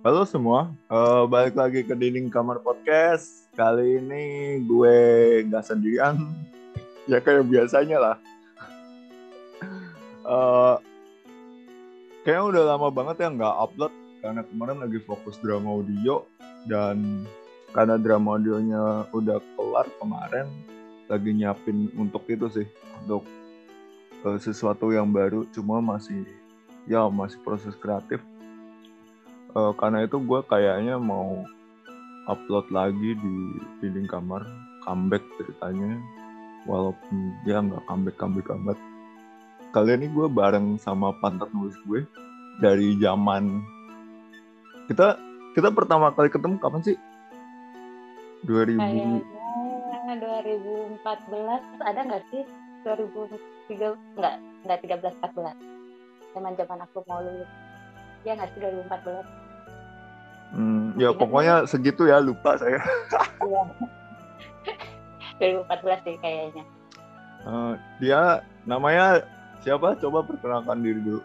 Halo semua, uh, balik lagi ke Dinding Kamar Podcast. Kali ini gue nggak sendirian, ya kayak biasanya lah. Uh, kayaknya udah lama banget ya nggak upload karena kemarin lagi fokus drama audio dan karena drama audionya udah kelar kemarin, lagi nyiapin untuk itu sih, untuk uh, sesuatu yang baru. Cuma masih ya masih proses kreatif uh, karena itu gue kayaknya mau upload lagi di dinding kamar comeback ceritanya. Walaupun dia nggak comeback comeback amat kali ini gue bareng sama partner nulis gue dari zaman kita kita pertama kali ketemu kapan sih? 2000 Kayaknya 2014 ada nggak sih? 2003 nggak nggak 13 14 zaman zaman aku mau lulus ya nggak sih 2014 Hmm, ya pokoknya segitu ya lupa saya. Iya. 2014 sih kayaknya. Uh, dia namanya siapa? Coba perkenalkan diri dulu.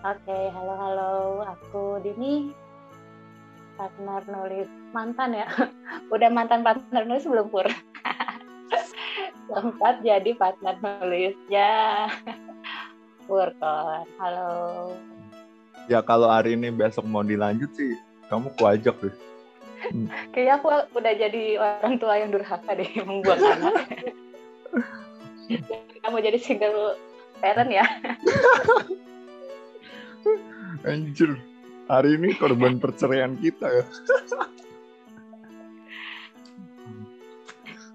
Oke, okay, halo halo, aku Dini, partner nulis mantan ya. Udah mantan partner nulis belum pur? Sempat jadi partner nulisnya. Purkon, halo. Ya kalau hari ini besok mau dilanjut sih kamu kuajak deh. Hmm. kayaknya aku udah jadi orang tua yang durhaka deh membuang anak. Kamu jadi single parent ya? Anjir hari ini korban perceraian kita ya.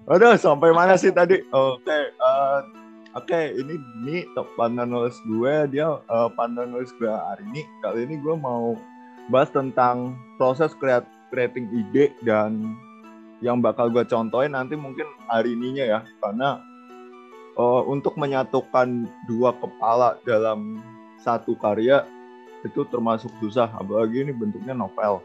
Aduh, sampai mana sih tadi? Oke, okay, uh, eh, Oke, okay, ini ini top partner nulis gue, dia uh, partner nulis gue hari ini. Kali ini gue mau bahas tentang proses kreat creating ide dan yang bakal gue contohin nanti mungkin hari ininya ya, karena uh, untuk menyatukan dua kepala dalam satu karya itu termasuk susah, apalagi ini bentuknya novel.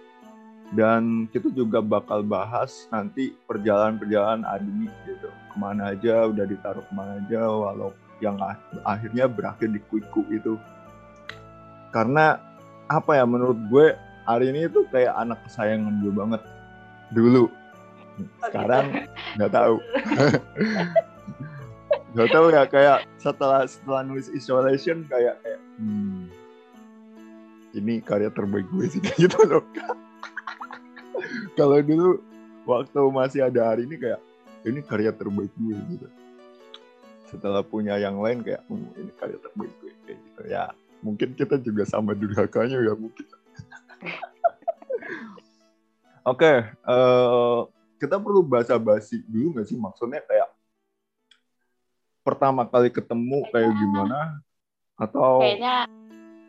Dan kita juga bakal bahas nanti perjalanan-perjalanan Adini gitu. Ke mana aja udah ditaruh ke mana aja walau yang akhirnya berakhir di kuiku itu. Karena apa ya menurut gue hari ini itu kayak anak kesayangan gue banget. Dulu. Sekarang nggak tahu. Nggak tahu ya kayak setelah setelah nulis isolation kayak kayak hmm, ini karya terbaik gue sih gitu loh kalau dulu waktu masih ada hari ini kayak ini karya terbaik gue gitu. Setelah punya yang lain kayak oh, ini karya terbaik gue kayak gitu. Ya mungkin kita juga sama durhakanya ya mungkin. Oke okay, uh, eh, kita perlu basa-basi dulu nggak sih? Maksudnya kayak pertama kali ketemu kayak gimana? Atau kayaknya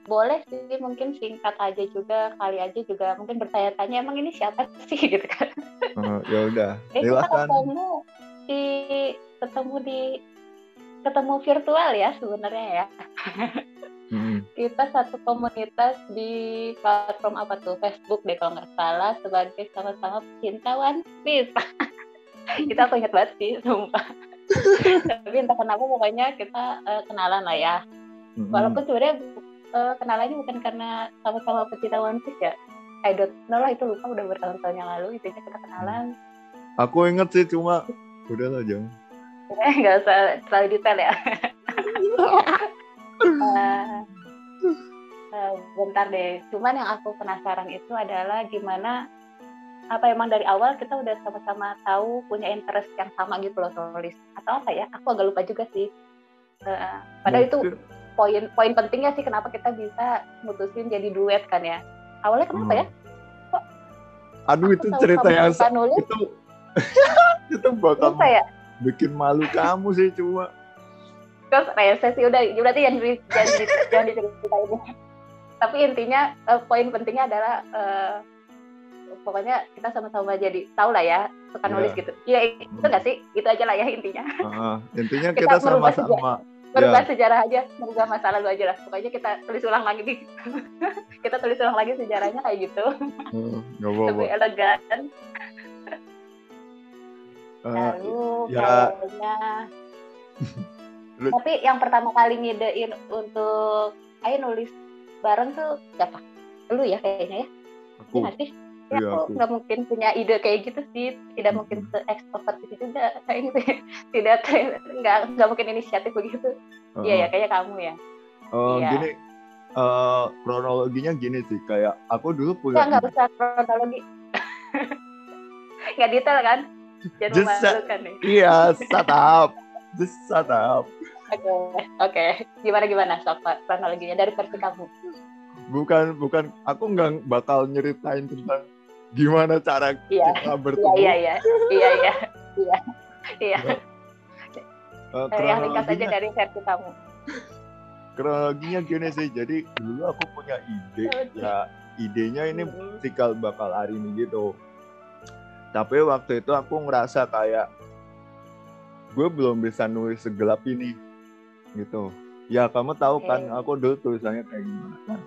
boleh sih mungkin singkat aja juga kali aja juga mungkin bertanya-tanya emang ini siapa sih? Gitu kan. Uh, ya udah eh, kita ketemu di ketemu di ketemu virtual ya sebenarnya ya. Hmm. kita satu komunitas di platform apa tuh? Facebook deh kalau nggak salah sebagai sama-sama cinta One Piece. Kita aku ingat banget sih sumpah. Tapi entah kenapa pokoknya kita uh, kenalan lah ya. Walaupun sebenarnya uh, kenalannya bukan karena sama-sama pecinta One Piece ya? I don't know lah itu lupa udah bertahun-tahun yang lalu intinya kita kenalan. Aku inget sih cuma udah lah jam eh nggak usah terlalu detail ya. Uh, uh, bentar deh. Cuman yang aku penasaran itu adalah gimana apa emang dari awal kita udah sama-sama tahu punya interest yang sama gitu loh tulis atau apa ya? Aku agak lupa juga sih. Uh, padahal itu poin poin pentingnya sih kenapa kita bisa mutusin jadi duet kan ya awalnya kenapa ya? hmm. ya kok aduh itu cerita yang nulis? itu itu bakal ya? bikin malu kamu sih cuma terus rese sih udah berarti yang jangan jangan diceritain tapi intinya uh, poin pentingnya adalah uh, pokoknya kita sama-sama jadi tahu lah ya suka yeah. nulis gitu iya itu hmm. nggak sih itu aja lah ya intinya uh, intinya kita sama-sama merubah yeah. sejarah aja merubah masa lalu aja lah. Pokoknya kita tulis ulang lagi nih. Kita tulis ulang lagi sejarahnya kayak gitu. Hmm, lebih elegan. Uh, lalu ya. kayaknya. Tapi yang pertama kali ngidein untuk ayo nulis bareng tuh siapa? Lu ya kayaknya ya. Aku. Ya, ya Iya, aku. nggak mungkin punya ide kayak gitu sih tidak mungkin se ekstrovert itu juga kayak gitu tidak ter- nggak nggak mungkin inisiatif begitu. Iya ya Heeh. kayaknya kamu ya. Eh, Iya. gini eh, kronologinya gini sih kayak aku dulu ya punya nggak usah kronologi. Nggak detail kan? Jangan Just sa- memalukan nih iya shut up just shut up oke oke. Gimana gimana sok kronologinya dari versi kamu? Bukan bukan. Aku nggak bakal nyeritain tentang gimana cara iya. kita iya bertemu iya iya. Iya iya. Iya. Iya. Eh, yang ringkas aja kronologinya dari versi kamu. Kronologinya gini sih. Jadi dulu aku punya ide ya. Idenya ini Mm-mm. cikal bakal hari ini gitu. Tapi waktu itu aku ngerasa kayak gue belum bisa nulis segelap ini gitu. Ya kamu tahu kan aku dulu tulisannya kayak gimana? Kan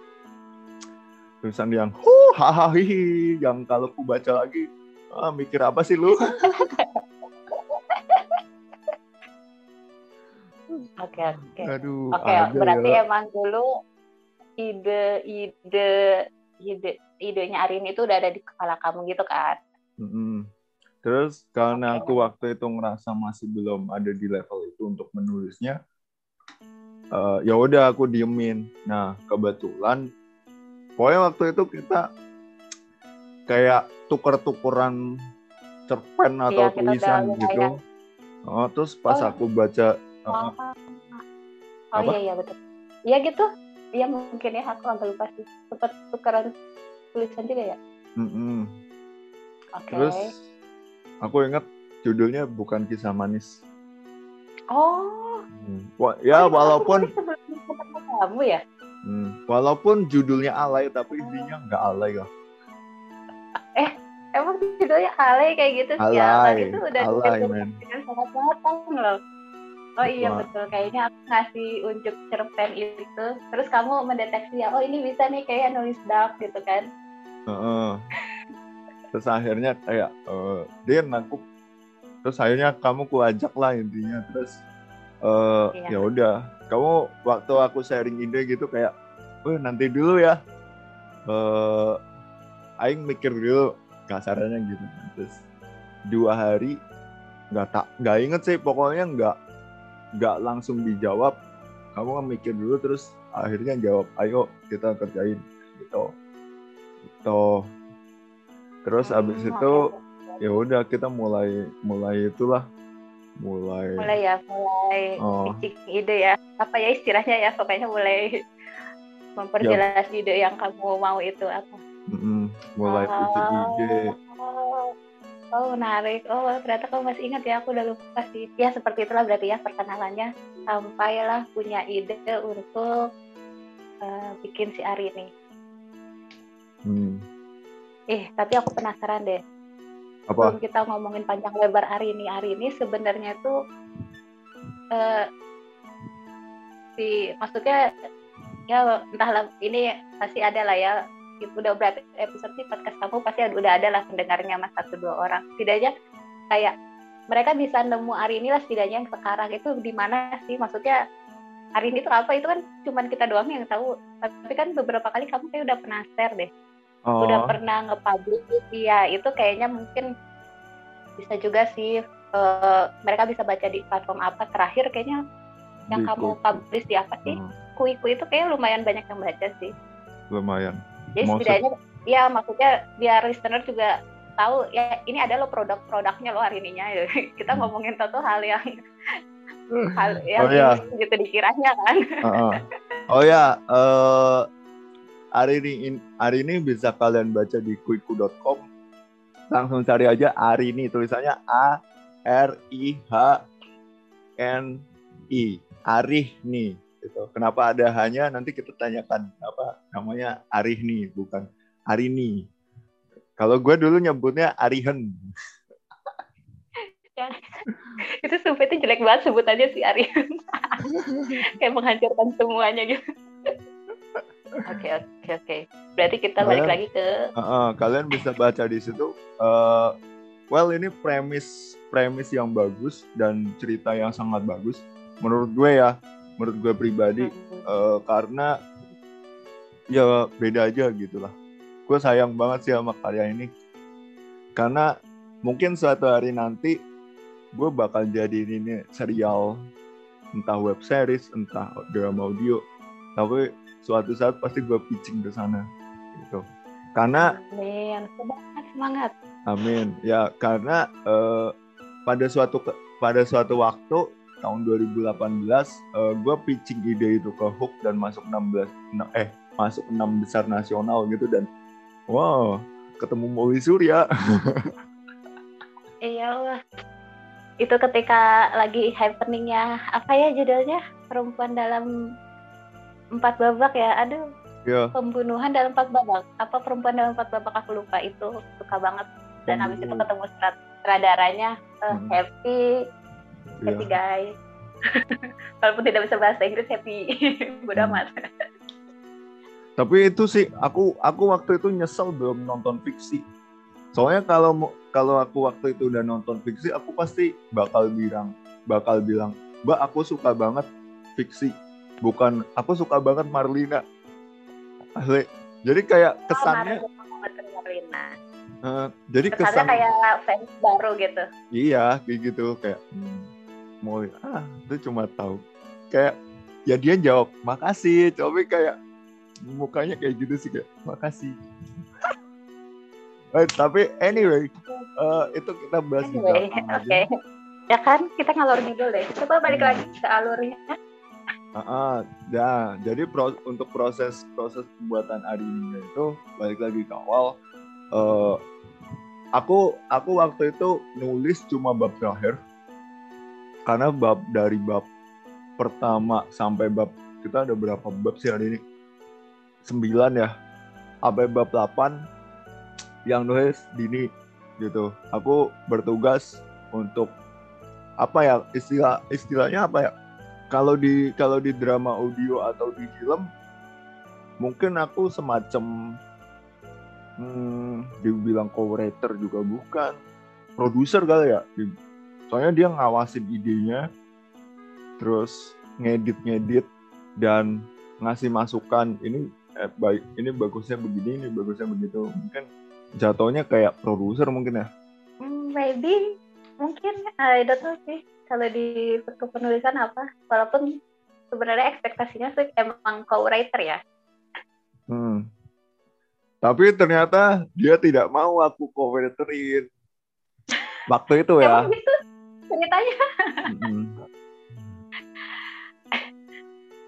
tulisan yang huh hahaha hihi yang kalau ku baca lagi ah, mikir apa sih lu oke oke aduh Oke, ada berarti ya. emang dulu ide-ide ide idenya Arin itu udah ada di kepala kamu gitu kan? Mm-mm. Terus karena Oke. aku waktu itu ngerasa masih belum ada di level itu untuk menulisnya, eh, ya udah aku diemin. Nah kebetulan, pokoknya waktu itu kita kayak tuker-tukeran cerpen atau Iya, kita udah tulisan gitu. Oh, terus pas Oh. aku baca, Oh, oh Apa? iya iya betul. Iya gitu. Iya mungkin ya aku agak lupa sih. Sempat tukeran tulisan juga ya. mm-mm. Oke. terus aku ingat judulnya bukan kisah manis. Oh. Hmm. Wah, ya oh, itu walaupun kamu ya. Hmm, Walaupun judulnya alay, tapi isinya nggak alay lah. Emang judulnya alay kayak gitu sih ya. Alay, Kan itu udah alay, dengan sangat matang loh. Oh iya Wah. betul, kayaknya aku ngasih unjuk cerpen itu, terus kamu mendeteksi ya, oh ini bisa nih kayak nulis dark gitu kan? Heeh. Terus akhirnya kayak, eh Din, aku terus akhirnya kamu ku ajak lah intinya. Terus eh Iya. ya udah, kamu waktu aku sharing ide gitu kayak, wah nanti dulu ya. Eh Aing mikir dulu kasarannya gitu. Terus dua hari nggak tak nggak inget sih. Pokoknya nggak nggak langsung dijawab. Kamu kan mikir dulu terus akhirnya jawab ayo kita kerjain. Gitu. Gitu. Terus abis Hmm, itu oke. ya udah kita mulai mulai itulah. Mulai, mulai ya, mulai Oh. pitching ide ya, apa ya istilahnya ya, pokoknya mulai memperjelas ide yang kamu mau itu apa? Mm-mm, mulai pitching ide Oh, oh menarik. Oh ternyata kamu masih ingat ya, aku udah lupa sih. Ya seperti itulah berarti ya perkenalannya. Sampailah punya ide untuk eh, bikin si Ari ini. Hmm, Eh tapi aku penasaran deh. apa Sebelum kita ngomongin panjang lebar Ari ini, Ari ini sebenarnya tuh eh, si maksudnya ya entahlah ini pasti ada lah ya udah berapa episode sih podcast kamu pasti udah ada lah pendengarnya mas satu dua orang. Setidaknya kayak mereka bisa nemu Ari ini lah setidaknya yang sekarang. Itu di mana sih? Maksudnya Ari ini tuh apa? Itu kan cuman kita doang yang tahu. Tapi kan beberapa kali kamu kayak udah pernah share deh. Udah oh pernah nge-publish. Iya itu kayaknya mungkin bisa juga sih eh, mereka bisa baca di platform apa terakhir kayaknya yang Di kamu publish di apa sih? Hmm, kuiku itu kayaknya lumayan banyak yang baca sih. Lumayan jadi Maksud- setidaknya ya maksudnya biar listener juga tahu ya ini ada lo produk-produknya lo hari ininya ya. kita Hmm. ngomongin satu hal yang hal yang Oh, ini gitu dikiranya kan Heeh. oh ya eh hari ini in- hari ini bisa kalian baca di kuiku.com langsung cari aja hari ini tulisannya A R I H N I Arih nih gitu. Kenapa ada hanya nanti kita tanyakan apa namanya Arih nih bukan Arini. Kalau gue dulu nyebutnya Arihen. itu sumpah itu jelek banget sebutannya si Ari kayak menghancurkan semuanya gitu oke oke oke berarti kita balik Kalian- lagi ke Heeh, kalian bisa baca di situ. eh, well ini premis premis yang bagus dan cerita yang sangat bagus menurut gue ya, menurut gue pribadi eh, karena ya beda aja gitu lah gue sayang banget sih sama karya ini. Karena mungkin suatu hari nanti gue bakal jadi ini serial entah web series entah drama audio. Tapi suatu saat pasti gue pitching ke sana gitu. Karena amin. Semangat semangat. Amin. Ya karena uh, pada suatu pada suatu waktu tahun 2018 uh, gue pitching ide itu ke Hook dan masuk 16 eh masuk enam besar nasional gitu dan wow ketemu Mowi Surya. Iya lah itu ketika lagi happeningnya apa ya judulnya? Perempuan dalam empat babak ya? Aduh. Yeah. pembunuhan dalam empat babak. Apa perempuan dalam empat babak? Aku lupa. Itu suka banget. Dan habis itu ketemu sutradaranya uh, hmm. happy yeah. happy guys. Walaupun tidak bisa bahasa Inggris happy. Bodoh hmm. amat. Tapi itu sih aku aku waktu itu nyesel belum nonton fiksi. Soalnya kalau kalau aku waktu itu udah nonton fiksi aku pasti bakal bilang bakal bilang mbak aku suka banget fiksi. Bukan aku suka banget Marlina. Asli. Jadi kayak oh, kesannya oh, Uh, jadi kesannya kesan kayak fans baru gitu. Iya kayak gitu kayak hmm, mau ah itu cuma tahu. Kayak ya dia jawab makasih. Coba kayak mukanya kayak gitu sih kayak makasih. Eh, tapi anyway uh, itu kita bahas anyway, oke. okay. ya kan kita ngalor dulu deh. Coba balik hmm. lagi ke alurnya. Ah, uh, ya, jadi pro, untuk proses proses pembuatan animenya itu balik lagi ke awal. Uh, aku aku waktu itu nulis cuma bab terakhir karena bab dari bab pertama sampai bab kita ada berapa bab sih hari ini? 9 ya. Sampai bab 8 yang nulis Dini gitu. Aku bertugas untuk apa ya istilah istilahnya apa ya? Kalau di kalau di drama audio atau di film mungkin aku semacam hmm, dibilang co-writer juga bukan. Produser kali ya soalnya dia ngawasin idenya terus ngedit-ngedit dan ngasih masukan ini eh, baik ini bagusnya begini ini bagusnya begitu. Mungkin jatuhnya kayak produser mungkin ya? Hmm, maybe. Mungkin I don't know sih kalau di penulisan apa. Walaupun sebenarnya ekspektasinya sih emang co-writer ya. Hmm. tapi ternyata dia tidak mau aku co-writerin. Waktu itu ya. Emang gitu ceritanya hmm.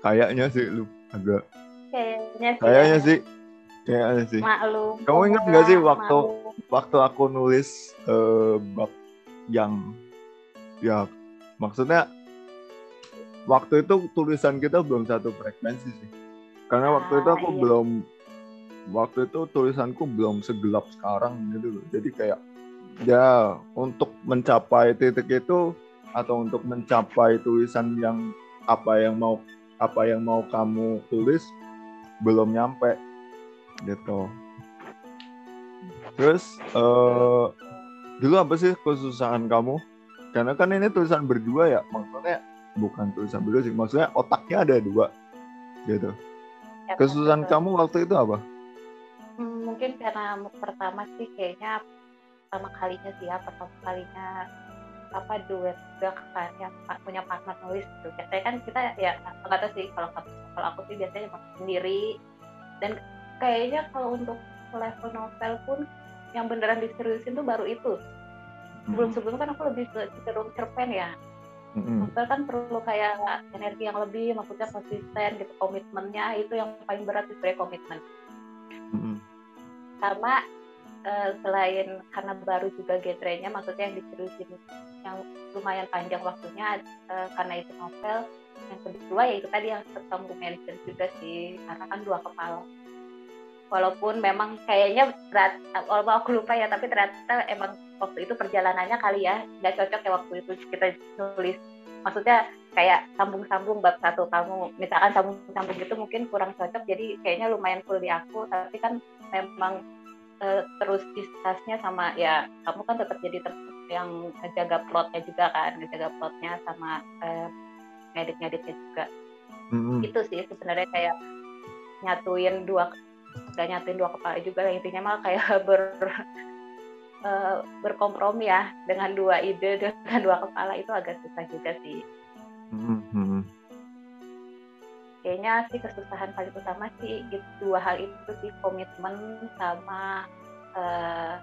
kayaknya sih lu agak Kayaknya sih. Kayaknya sih. Kayaknya sih. Maklum. Kamu ingat nggak sih waktu maklum. waktu aku nulis uh, bab yang ya maksudnya waktu itu tulisan kita belum satu frekuensi sih. Karena waktu ah, itu aku iya. belum waktu itu tulisanku belum segelap sekarang gitu loh. Jadi kayak ya untuk mencapai titik itu atau untuk mencapai tulisan yang apa yang mau apa yang mau kamu tulis belum nyampe gitu. Terus uh, dulu apa sih kesusahan kamu? Karena kan ini tulisan berdua ya maksudnya bukan tulisan berdua sih maksudnya otaknya ada dua gitu. Ya, kesusahan betul. kamu waktu itu apa? Hmm, mungkin karena pertama sih kayaknya pertama kalinya sih ya pertama kalinya apa duet juga kan yang punya partner nulis gitu. Biasanya kan kita ya nggak tahu sih kalau kalau aku sih biasanya sendiri. Dan kayaknya kalau untuk level novel pun yang beneran diseriusin tuh baru itu. Sebelum sebelum kan aku lebih cenderung cerpen ya. Novel kan perlu kayak energi yang lebih maksudnya konsisten gitu komitmennya itu yang paling berat sebenarnya komitmen. Sama uh, selain karena baru juga genrenya maksudnya yang diseriusin yang lumayan panjang waktunya uh, karena itu novel yang kedua ya itu tadi yang ketemu mention juga sih karena kan dua kepala. Walaupun memang kayaknya berat walaupun aku lupa ya tapi ternyata emang waktu itu perjalanannya kali ya nggak cocok ya waktu itu kita nulis. Maksudnya kayak sambung-sambung bab satu kamu misalkan sambung-sambung itu mungkin kurang cocok jadi kayaknya lumayan full di aku tapi kan memang uh, terus diskusnya sama ya kamu kan tetap jadi yang ngejaga plotnya juga kan ngejaga plotnya sama uh, ngedit-ngeditnya juga mm-hmm. itu sih sebenarnya kayak nyatuin dua gak nyatuin dua kepala juga intinya mah kayak ber uh, berkompromi ya dengan dua ide dengan dua kepala itu agak susah juga sih. Mm-hmm. Kayaknya sih kesusahan paling utama sih dua hal itu sih komitmen sama uh,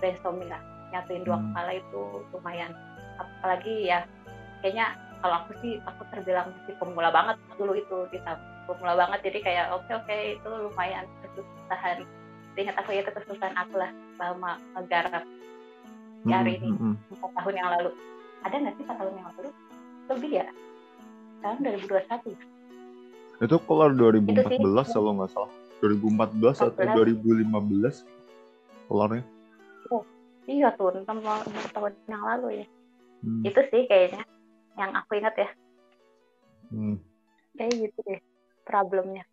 brainstorming lah. Nyatuin dua mm. kepala itu lumayan. Apalagi ya kayaknya kalau aku sih aku terbilang masih pemula banget dulu itu kita pemula banget. Jadi kayak oke okay, oke okay, itu lumayan kesusahan. Ingat aku ya itu kesusahan aku lah selama menggarap hari ini hmm, empat tahun yang lalu. Ada nggak sih empat tahun yang lalu? Lebih ya tahun 2021 itu keluar 2014 kalau nggak salah. 2014 atau 2015 keluarnya oh iya tuh enam tahun yang lalu ya. Hmm. itu sih kayaknya yang aku ingat ya. Hmm. kayak gitu deh problemnya.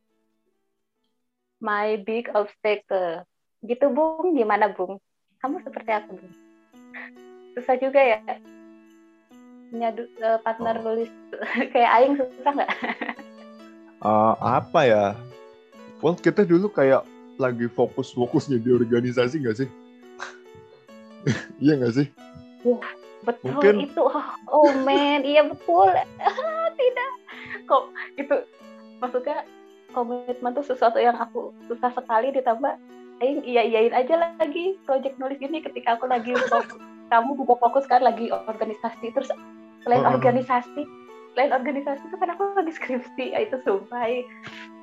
My big obstacle. Gitu bung. Gimana bung? Kamu seperti apa bung? Susah juga ya nyadu uh, partner oh. nulis kayak Aing susah nggak? Uh, apa ya? Well kita dulu kayak lagi fokus-fokusnya di organisasi nggak sih? Iya nggak sih? Wah, betul Mungkin... itu. Oh, oh man. Iya betul. Tidak. Kok itu maksudnya komitmen tuh sesuatu yang aku susah sekali ditambah Aing iya iyain aja lagi project nulis ini ketika aku lagi kamu juga fokus kan lagi organisasi. Terus selain uh organisasi. Selain organisasi itu kan aku lagi skripsi. Ya itu sumpah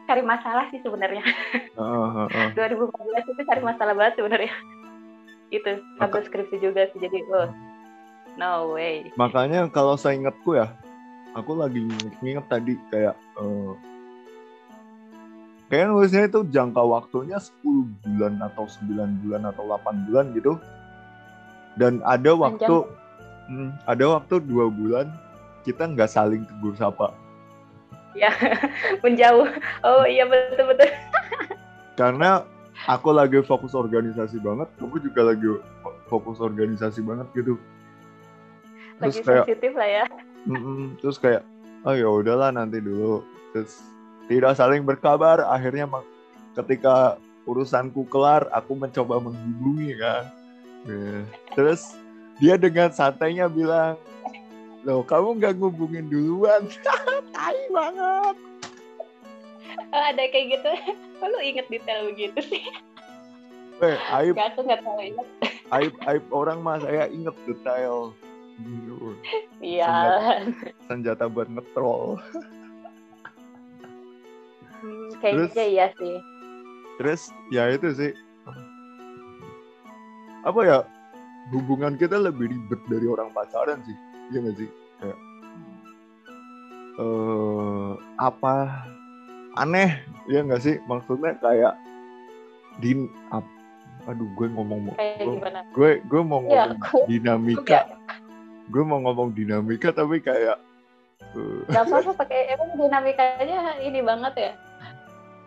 cari masalah sih sebenarnya. Uh, uh, uh. 2014 itu cari masalah banget sebenarnya. Itu sambil skripsi juga sih jadi oh no way. Makanya kalau saya ingatku ya aku lagi inget tadi kayak uh, kayaknya nulisnya itu jangka waktunya 10 bulan atau 9 bulan atau 8 bulan gitu. Dan ada waktu hmm, ada waktu dua bulan kita nggak saling tegur sapa. Ya menjauh. Oh iya betul betul. Karena aku lagi fokus organisasi banget kamu juga lagi fokus organisasi banget gitu. Terus lagi kayak, sensitif lah ya. Mm -mm, terus kayak oh ya udahlah nanti dulu. Terus tidak saling berkabar akhirnya ketika urusanku kelar aku mencoba menghubungi kan. Yeah. terus dia dengan santainya bilang loh kamu nggak ngubungin duluan tai banget oh, ada kayak gitu lu inget detail begitu sih Eh, aib, gak, aku gak tahu inget. aib, aib orang mah saya inget detail. Iya. Senjata, senjata buat ngetrol. Hmm, kayaknya iya sih. Terus ya itu sih. Apa ya? Hubungan kita lebih ribet dari orang pacaran sih. Iya gak sih? Kayak, uh, apa aneh ya nggak sih? Maksudnya kayak din aduh gue ngomong gue gue mau iya, ngomong ya, dinamika. gue mau ngomong dinamika tapi kayak uh, gak apa-apa pakai emang dinamikanya ini banget ya?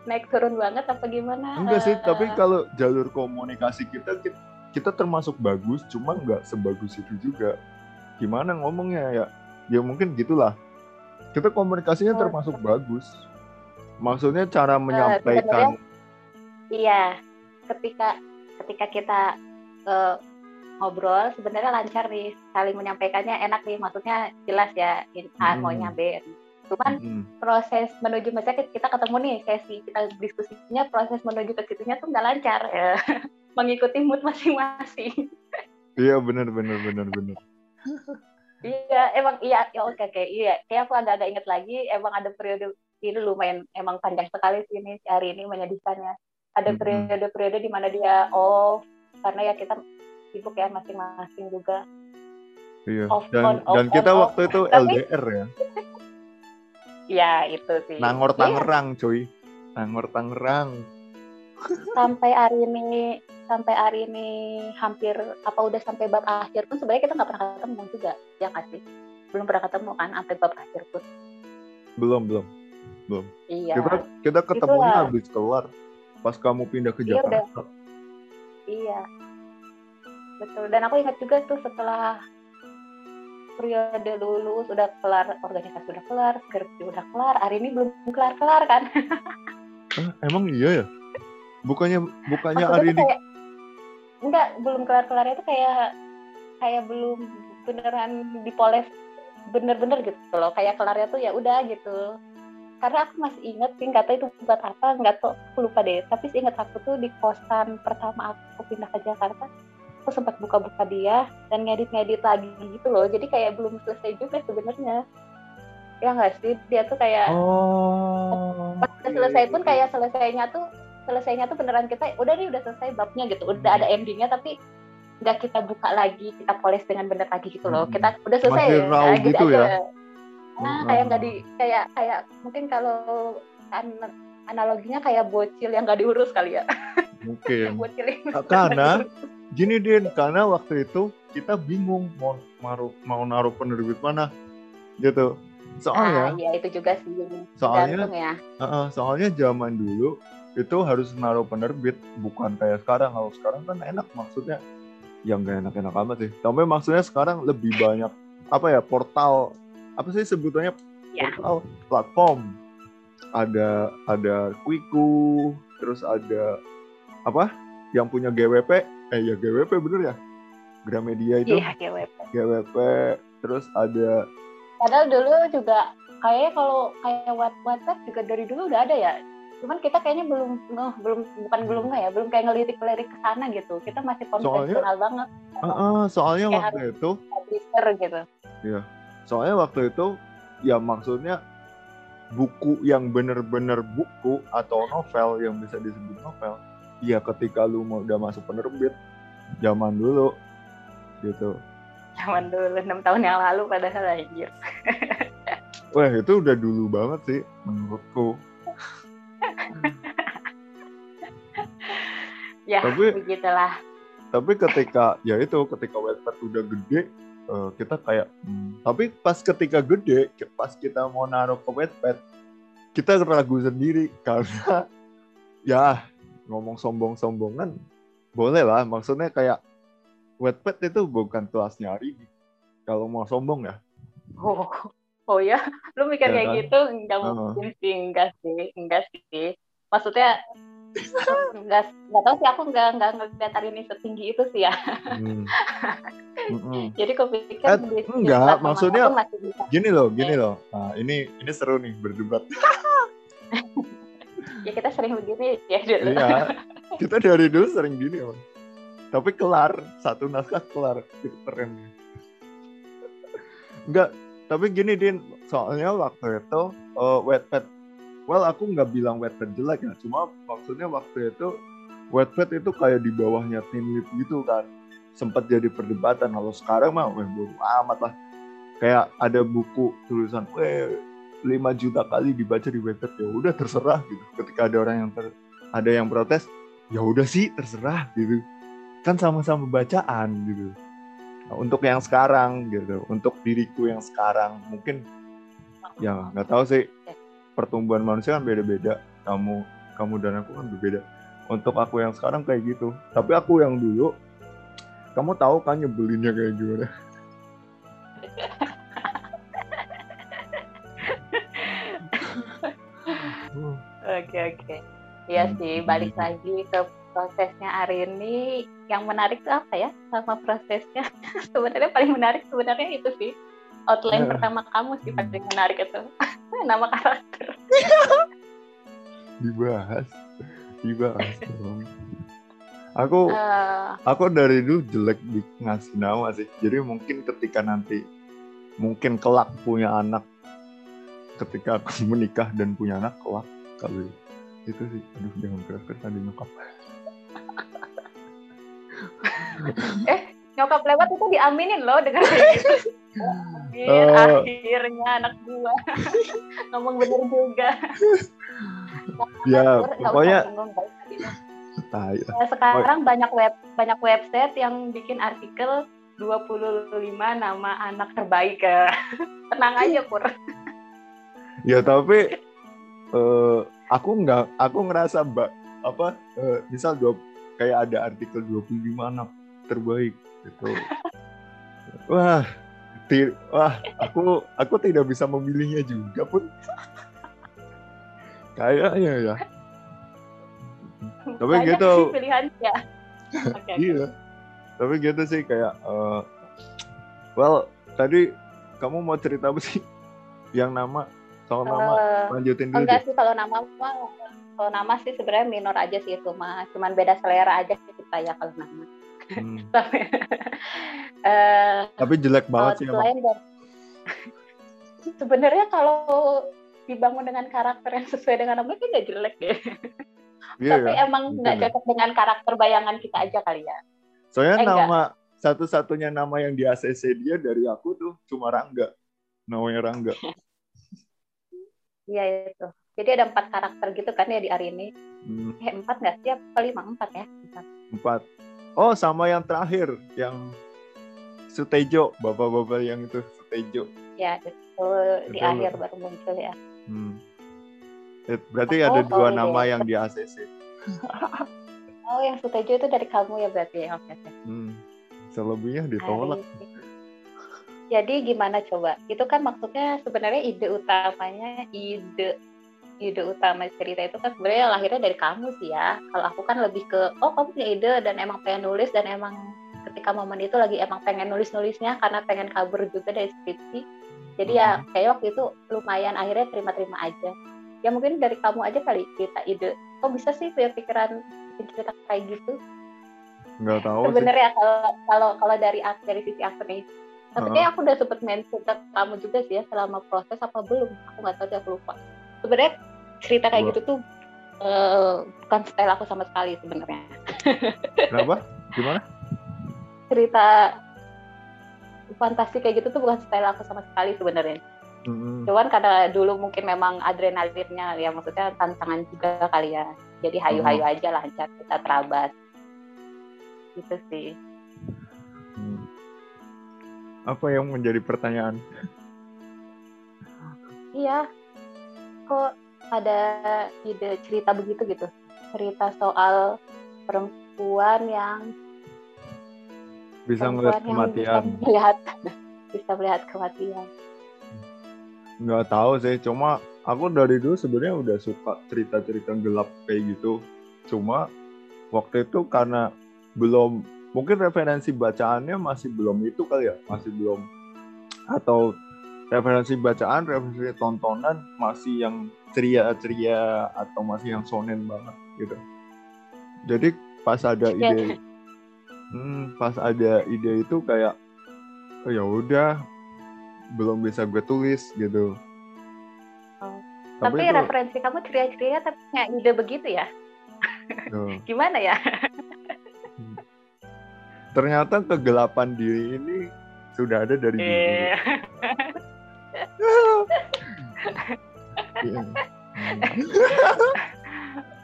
Naik turun banget apa gimana? Enggak sih uh, tapi kalau jalur komunikasi kita kita termasuk bagus cuma nggak sebagus itu juga. Gimana ngomongnya ya? Ya mungkin gitulah. Kita komunikasinya oh, termasuk bagus. Maksudnya cara eh, menyampaikan uh, iya. Ketika ketika kita uh, ngobrol sebenarnya lancar nih saling menyampaikannya enak nih. Maksudnya jelas ya A hmm. maunya B cuman hmm. proses menuju misalnya kita ketemu nih sesi kita diskusinya proses menuju ke situnya tuh nggak lancar ya mengikuti mood masing-masing iya benar benar benar benar iya emang iya ya oke oke iya kayak aku agak-agak inget lagi emang ada periode ini lumayan emang panjang sekali sih ini hari ini menyedihkannya. Ada periode-periode di mana dia off karena ya kita sibuk ya masing-masing juga. Iya. Off, dan on, off, dan kita on, waktu off. itu LDR ya. ya itu sih. Nangor iya. Tangerang, ya. cuy. Nangor Tangerang. sampai hari ini sampai hari ini hampir apa udah sampai bab akhir pun sebenarnya kita nggak pernah ketemu juga ya kasih belum pernah ketemu kan sampai bab akhir pun belum belum belum iya kita kita ketemunya Itulah. habis keluar pas kamu pindah ke iya, Jakarta iya, udah. iya betul dan aku ingat juga tuh setelah periode lulus udah kelar organisasi udah kelar skripsi udah kelar hari ini belum kelar kelar kan? Eh, emang iya ya? Bukannya bukannya hari ini kayak, enggak belum kelar kelar itu kayak kayak belum beneran dipoles bener-bener gitu loh. Kayak kelarnya tuh ya udah gitu. Karena aku masih inget tahu itu buat apa nggak tahu aku lupa deh. Tapi inget aku tuh di kosan pertama aku pindah ke Jakarta aku sempat buka-buka dia dan ngedit-ngedit lagi gitu loh. Jadi kayak belum selesai juga sebenarnya. Ya nggak sih? Dia tuh kayak oh, pas okay. selesai pun kayak selesainya tuh selesainya tuh beneran kita udah nih udah selesai babnya gitu. Udah ada endingnya tapi nggak kita buka lagi kita poles dengan bener lagi gitu loh. Kita udah selesai. Masih raw ya, gitu aja. ya? nah kayak nggak di kayak kayak mungkin kalau analoginya kayak bocil yang nggak diurus kali ya mungkin bocil yang karena gini Din karena waktu itu kita bingung mau naruh mau naruh penerbit mana gitu soalnya ah, ya itu juga sih soalnya ya. uh, uh, soalnya zaman dulu itu harus naruh penerbit bukan kayak sekarang kalau sekarang kan enak maksudnya yang gak enak-enak amat sih. Tapi maksudnya sekarang lebih banyak apa ya portal apa sih sebutannya yeah. portal platform. Ada ada Quiku, terus ada apa? Yang punya GWP, eh ya GWP bener ya? Gramedia itu. Iya, GWP. GWP, terus ada Padahal dulu juga kayaknya kalau kayak WhatsApp juga dari dulu udah ada ya cuman kita kayaknya belum nggak belum bukan belum nggak ya belum kayak ngelirik-ngelirik ke sana gitu kita masih konvensional banget uh, uh, soalnya kayak waktu itu publisher gitu iya soalnya waktu itu ya maksudnya buku yang bener-bener buku atau novel yang bisa disebut novel ya ketika lu mau udah masuk penerbit zaman dulu gitu. Zaman dulu enam tahun yang lalu padahal anjir. Wah itu udah dulu banget sih menurutku. Ya tapi, begitulah. tapi ketika ya itu ketika Wattpad udah gede uh, kita kayak hmm, tapi pas ketika gede pas kita mau naruh ke Wattpad kita ragu sendiri. Karena ya ngomong sombong-sombongan boleh lah. Maksudnya kayak Wattpad itu bukan kelasnya hari kalau mau sombong ya. Oh oh ya? Lu mikir ya, kayak kan? gitu? Enggak uh. mungkin sih. Enggak sih. Enggak sih. Maksudnya nggak nggak tahu sih aku nggak nggak ngeliat ini setinggi itu sih ya. Hmm. jadi kok pikir eh, enggak maksudnya gini loh gini loh. Nah, ini ini seru nih berdebat. Ya kita sering begini ya dulu. Iya kita dari dulu sering gini om tapi kelar satu naskah kelar. Itu keren enggak tapi gini din. Soalnya waktu itu uh, wetpad well aku nggak bilang Wattpad jelek ya cuma maksudnya waktu itu Wattpad itu kayak di bawahnya tim lead gitu kan. Sempat jadi perdebatan kalau sekarang mah weh bodo amat lah. Kayak ada buku tulisan weh 5 juta kali dibaca di Wattpad ya udah terserah gitu. Ketika ada orang yang ter, ada yang protes ya udah sih terserah gitu. Kan sama-sama bacaan gitu. Nah, untuk yang sekarang gitu untuk diriku yang sekarang mungkin ya nggak tahu sih pertumbuhan manusia kan beda-beda. Kamu kamu dan aku kan berbeda. Untuk aku yang sekarang kayak gitu. Tapi aku yang dulu kamu tahu kan nyebelinnya kayak gimana? Oke oke. Iya hmm, sih, balik lagi ke prosesnya hari ini. Yang menarik itu apa ya? Sama prosesnya? sebenarnya paling menarik sebenarnya itu sih. Outline yeah. pertama kamu sih paling menarik itu nama karakter. Dibahas. Dibahas dong. Aku uh, aku dari dulu jelek di ngasih nama sih. Jadi mungkin ketika nanti mungkin kelak punya anak ketika aku menikah dan punya anak kelak kali. Itu sih. Aduh jangan keras-keras tadi nyokap. Eh nyokap lewat itu diaminin loh dengan kayak gitu Akhir, uh, akhirnya anak gua ngomong bener juga. ya, pokoknya nah, sekarang banyak web banyak website yang bikin artikel 25 nama anak terbaik ya. Tenang aja, Pur. ya, tapi uh, aku nggak aku ngerasa mbak apa uh, misal dua kayak ada artikel 25 anak terbaik gitu. Wah, wah aku aku tidak bisa memilihnya juga pun. Kayaknya ya. Tapi Banyak gitu. sih pilihan ya okay, iya. Tapi gitu sih kayak uh, well tadi kamu mau cerita apa sih? Yang nama? Soal nama? Lanjutin dulu enggak deh. sih kalau nama kalau nama sih sebenarnya minor aja sih itu mah. Cuman beda selera aja kita ya kalau nama Hmm. Tapi, eh, tapi jelek banget sih emang dan sebenarnya kalau dibangun dengan karakter yang sesuai dengan namanya kan nggak jelek deh. iya Tapi ya emang nggak ya. cocok dengan karakter bayangan kita aja kali ya. soalnya Eh, nama satu-satunya nama yang di ACC dia dari aku tuh cuma Rangga namanya Rangga Iya itu. Jadi ada empat karakter gitu kan ya di Arini. Hmm, Eh empat nggak sih? Apa lima? Empat ya? Empat. empat oh sama yang terakhir yang Sutejo bapak-bapak yang itu Sutejo Ya itu di Betul. akhir baru muncul ya. Hmm. Eh, Berarti Oh, ada dua sorry nama deh. yang di ACC. Oh yang Sutejo itu dari kamu ya berarti ya? Oke. oke. Hmm. Selebihnya ditolak. Jadi gimana coba? Itu kan maksudnya sebenarnya ide utamanya ide ide utama cerita itu kan sebenarnya lahirnya dari kamu sih ya. Kalau aku kan lebih ke oh kamu punya ide dan emang pengen nulis dan emang ketika momen itu lagi emang pengen nulis nulisnya karena pengen kabur juga dari skripsi. Jadi ya Mhm. kayak waktu itu lumayan akhirnya terima-terima aja. Ya mungkin dari kamu aja kali cerita ide. Kok bisa sih punya pikiran cerita kayak gitu? Nggak tahu sih. sebenarnya kalau kalau kalau dari aku dari sisi aku nih tapi kayak aku udah sempet mention ke kamu juga sih ya selama proses apa belum aku nggak tahu deh aku lupa sebenarnya cerita kayak gitu tuh eh, bukan style aku sama sekali sebenarnya Kenapa? Gimana? cerita fantasi kayak gitu tuh bukan style aku sama sekali sebenarnya Mm-mm. cuman karena dulu mungkin memang adrenalinnya ya maksudnya tantangan juga kali ya jadi hayu-hayu aja lancar kita terabas gitu sih Hmm. Apa yang menjadi pertanyaan? Iya, kok ada ide cerita begitu gitu? Cerita soal perempuan yang Bisa perempuan yang kematian? bisa melihat bisa melihat kematian. Nggak tahu sih. Cuma aku dari dulu sebenarnya udah suka cerita-cerita gelap kayak gitu. Cuma waktu itu karena belum mungkin referensi bacaannya masih belum itu kali ya, masih belum atau referensi bacaan, referensi tontonan masih yang ceria-ceria atau masih yang sonen banget gitu. Jadi pas ada Ya. ide, hmm, pas ada ide itu kayak, oh ya udah, belum bisa gue tulis gitu. Oh. Tapi, Tapi itu, referensi kamu ceria-ceria tapi punya ide begitu ya? Gimana ya? ternyata kegelapan diri ini sudah ada dari dulu. Eh, Iya.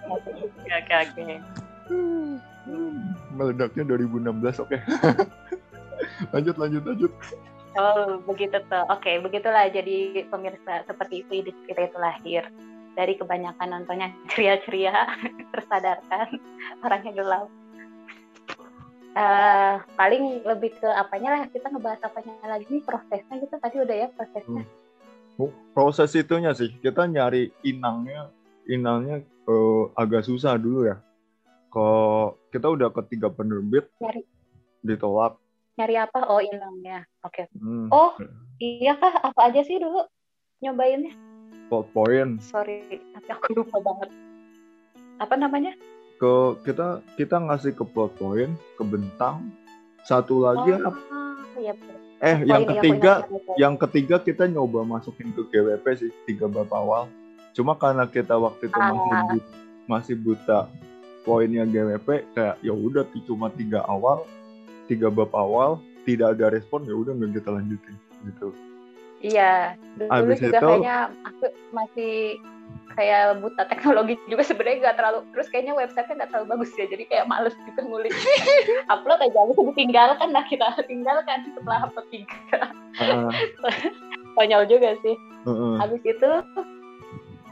Oke oke oke. Hmm, Meledaknya 2016, oke. lanjut, lanjut, lanjut. Oh begitu tuh. Oke begitulah jadi pemirsa seperti itu ide cerita itu lahir dari kebanyakan nontonnya ceria-ceria tersadarkan orangnya gelap. Eh, paling lebih ke apanya lah kita ngebahas apanya lagi prosesnya gitu tadi udah ya prosesnya. Oh, Proses itunya sih, kita nyari inangnya, inangnya eh, agak susah dulu ya. Kok kita udah ketiga penerbit, Nyari. ditolak. Nyari apa? Oh inangnya. Oke. Hmm. Oh iya kah? Apa aja sih dulu nyobainnya? plot point Sorry tapi aku lupa banget. Apa namanya? ke kita kita ngasih ke plot point ke bentang satu lagi oh, apa betul. Eh yang ketiga ingat. yang ketiga kita nyoba masukin ke GWP sih tiga bab awal cuma karena kita waktu itu masih Ah. bu- masih buta poinnya GWP kayak ya udah cuma tiga awal tiga bab awal tidak ada respon ya udah nggak kita lanjutin gitu Iya, dulu Abis juga itu- kayaknya aku masih kayak buta teknologi juga sebenarnya nggak terlalu terus kayaknya website-nya nggak terlalu bagus ya jadi kayak males gitu ngulik upload aja itu ditinggalkan nah kita tinggalkan setelah upload tiga. Konyol juga sih. Heeh. habis itu?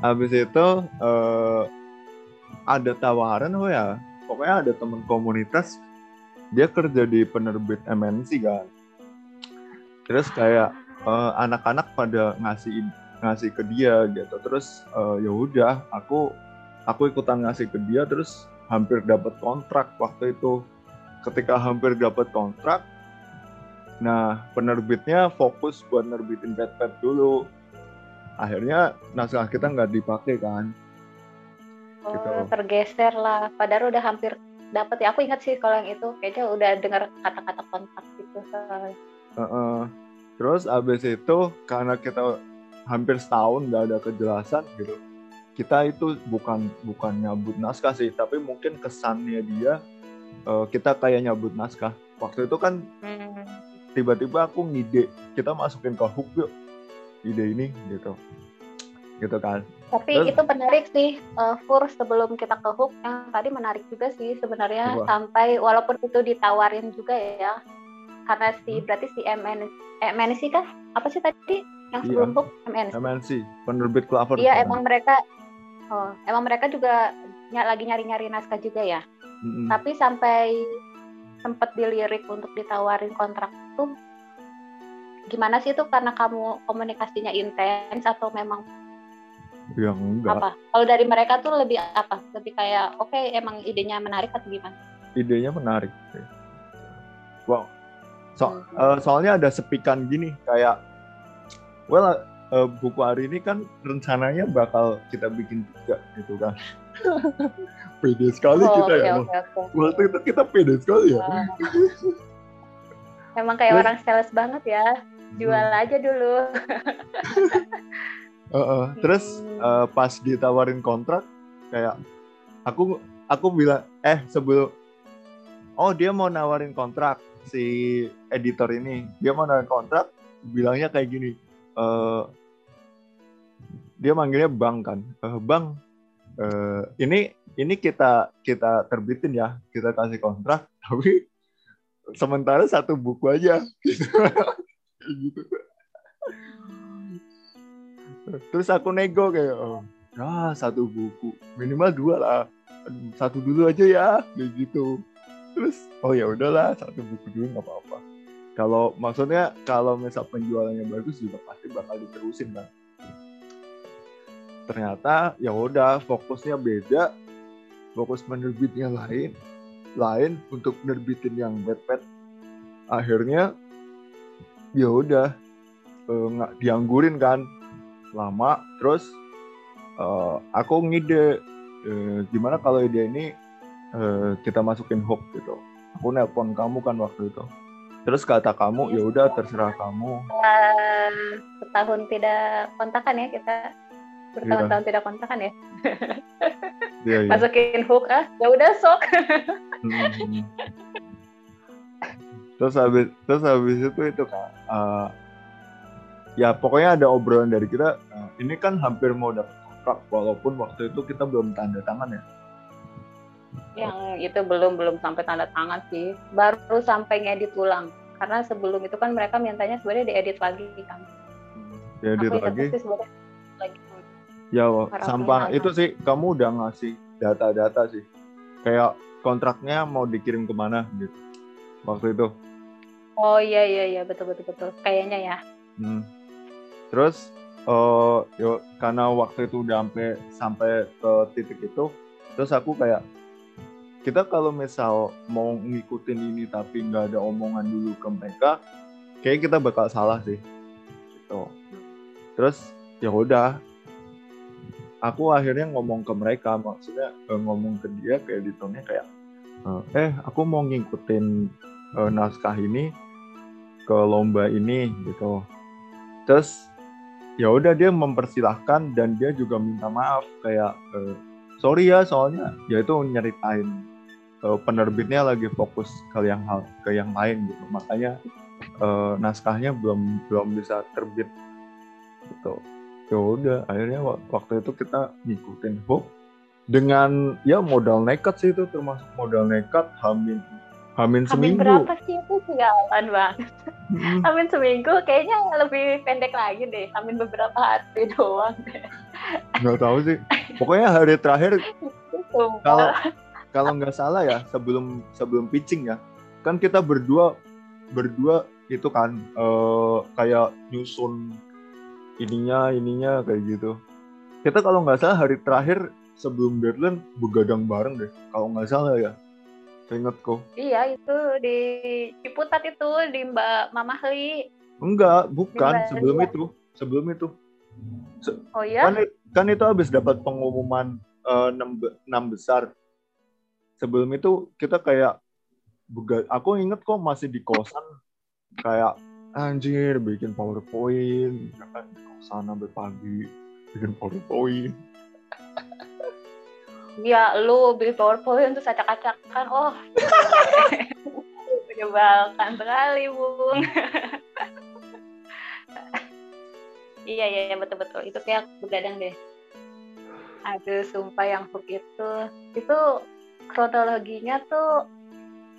Habis itu eh, ada tawaran oh ya? Pokoknya ada teman komunitas dia kerja di penerbit MNC kan? Terus kayak uh, anak-anak pada ngasih ngasih ke dia gitu. Terus uh, ya udah aku aku ikutan ngasih ke dia terus hampir dapat kontrak waktu itu. Ketika hampir dapat kontrak nah penerbitnya fokus buat nerbitin pet-pet dulu. Akhirnya naskah kita nggak dipakai kan. Oh, gitu. tergeser lah. Padahal udah hampir dapat ya. Aku ingat sih kalau yang itu. Kayaknya udah dengar kata-kata kontrak gitu. Soalnya uh -uh. Terus abis itu karena kita hampir setahun nggak ada kejelasan gitu kita itu bukan bukan nyabut naskah sih tapi mungkin kesannya dia uh, kita kayak nyabut naskah. Waktu itu kan hmm. tiba-tiba aku ngide kita masukin ke hook yuk ide ini gitu. Gitu kan. Tapi Terus, itu menarik sih uh, Fur sebelum kita ke hook yang tadi menarik juga sih sebenarnya sampai walaupun itu ditawarin juga ya karena si hmm. berarti si MN eh, MNC kah? Apa sih tadi? Yang sebelum iya. hook MNC MNC penerbit Clover. Iya emang mereka oh emang mereka juga ny lagi nyari-nyari naskah juga ya? Mm-hmm. tapi sampai sempat dilirik untuk ditawarin kontrak tuh gimana sih itu? Karena kamu komunikasinya intens atau memang ya enggak. apa? Kalau dari mereka tuh lebih apa? Lebih kayak oke okay, emang idenya menarik atau gimana? Idenya menarik wow so, hmm. uh, soalnya ada sepikan gini kayak well uh, buku hari ini kan rencananya bakal kita bikin juga gitu kan pede sekali oh, kita okay, ya okay, okay. waktu itu kita pede sekali ya emang kayak Terus, orang sales banget ya jual hmm. aja dulu uh, uh. Terus uh, pas ditawarin kontrak kayak aku aku bilang eh sebelum oh dia mau nawarin kontrak si editor ini dia mau nawarin kontrak bilangnya kayak gini uh, dia manggilnya bang kan. Uh, bang uh, ini ini kita kita terbitin ya kita kasih kontrak tapi sementara satu buku aja. Gitu, terus aku nego kayak oh, ah satu buku minimal dua lah. Satu dulu aja ya kayak gitu terus oh ya udahlah satu buku dulu nggak apa-apa kalau maksudnya kalau misal penjualannya bagus juga pasti bakal diterusin kan. Ternyata ya udah fokusnya beda, fokus menerbitnya lain, lain untuk nerbitin yang pet Akhirnya ya udah eh, nggak uh, dianggurin kan lama. Terus uh, aku ngide uh, gimana kalau ide ini uh, kita masukin hook gitu. Aku nelpon kamu kan waktu itu Terus kata kamu ya udah terserah kamu. Uh, setahun tidak kontakan ya kita bertahun-tahun yeah. tidak kontakan ya. yeah, yeah. Masukin hook ah, ya udah sok. hmm. Terus habis terus habis itu itu kan uh, ya pokoknya ada obrolan dari kita. Uh, ini kan hampir mau dapat kontrak walaupun waktu itu kita belum tanda tangan ya yang itu belum belum sampai tanda tangan sih. Baru sampai ngedit ulang. Karena sebelum itu kan mereka mintanya sebenarnya diedit lagi kan. Diedit lagi? lagi. Ya sampah itu sih kamu udah ngasih data-data sih. Kayak kontraknya mau dikirim ke mana gitu. Waktu itu. Oh iya iya iya. Betul betul betul. Kayaknya ya. Hmm. terus uh, yo karena waktu itu udah sampai sampai ke titik itu terus aku kayak kita kalau misal mau ngikutin ini tapi nggak ada omongan dulu ke mereka kayak kita bakal salah sih. Gitu. Terus ya udah. Aku akhirnya ngomong ke mereka maksudnya eh, ngomong ke dia kayak editornya kayak eh, eh aku mau ngikutin uh, naskah ini ke lomba ini gitu. Terus ya udah dia mempersilahkan dan dia juga minta maaf kayak uh, sorry ya soalnya ya itu nyeritain uh, penerbitnya lagi fokus ke yang hal ke yang lain gitu. Makanya uh, naskahnya belum belum bisa terbit gitu. Ya udah akhirnya waktu itu kita ngikutin hook dengan ya modal nekat sih itu termasuk modal nekat hamin hamin seminggu. berapa sih? Itu sialan banget hmm. hamin seminggu kayaknya lebih pendek lagi deh hamin beberapa hari doang deh. Nggak tahu sih. Pokoknya hari terakhir kalau kalau nggak salah ya sebelum sebelum pitching ya kan kita berdua berdua itu kan uh, kayak nyusun ininya ininya kayak gitu. Kita kalau nggak salah hari terakhir sebelum deadline begadang bareng deh kalau nggak salah ya inget kok iya itu di Ciputat itu di Mbak Mama Hli enggak bukan sebelum itu sebelum itu. Se oh ya kan, kan itu habis dapat pengumuman uh, enam besar sebelum itu kita kayak aku inget kok masih di kosan kayak anjir bikin powerpoint kan di kosan sampai pagi bikin powerpoint. Ya lu bikin powerpoint terus acak-acakan oh. Menyebalkan sekali bung. Iya iya ya, betul betul. Itu kayak begadang deh. Aduh sumpah yang hook itu. Itu kronologinya tuh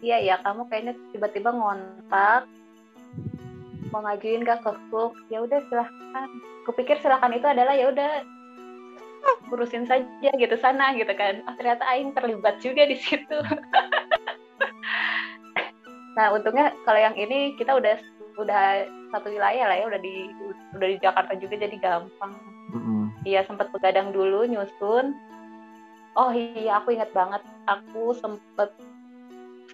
iya ya kamu kayaknya tiba-tiba ngontak mau ngajuin gak ke ya udah silahkan. Kupikir silahkan itu adalah ya udah urusin saja gitu sana gitu kan. Oh, ternyata Aing terlibat juga di situ. Nah untungnya kalau yang ini kita udah udah satu wilayah lah ya udah di udah di Jakarta juga jadi gampang. Iya mm-hmm. sempat begadang dulu nyusun oh iya aku ingat banget aku sempet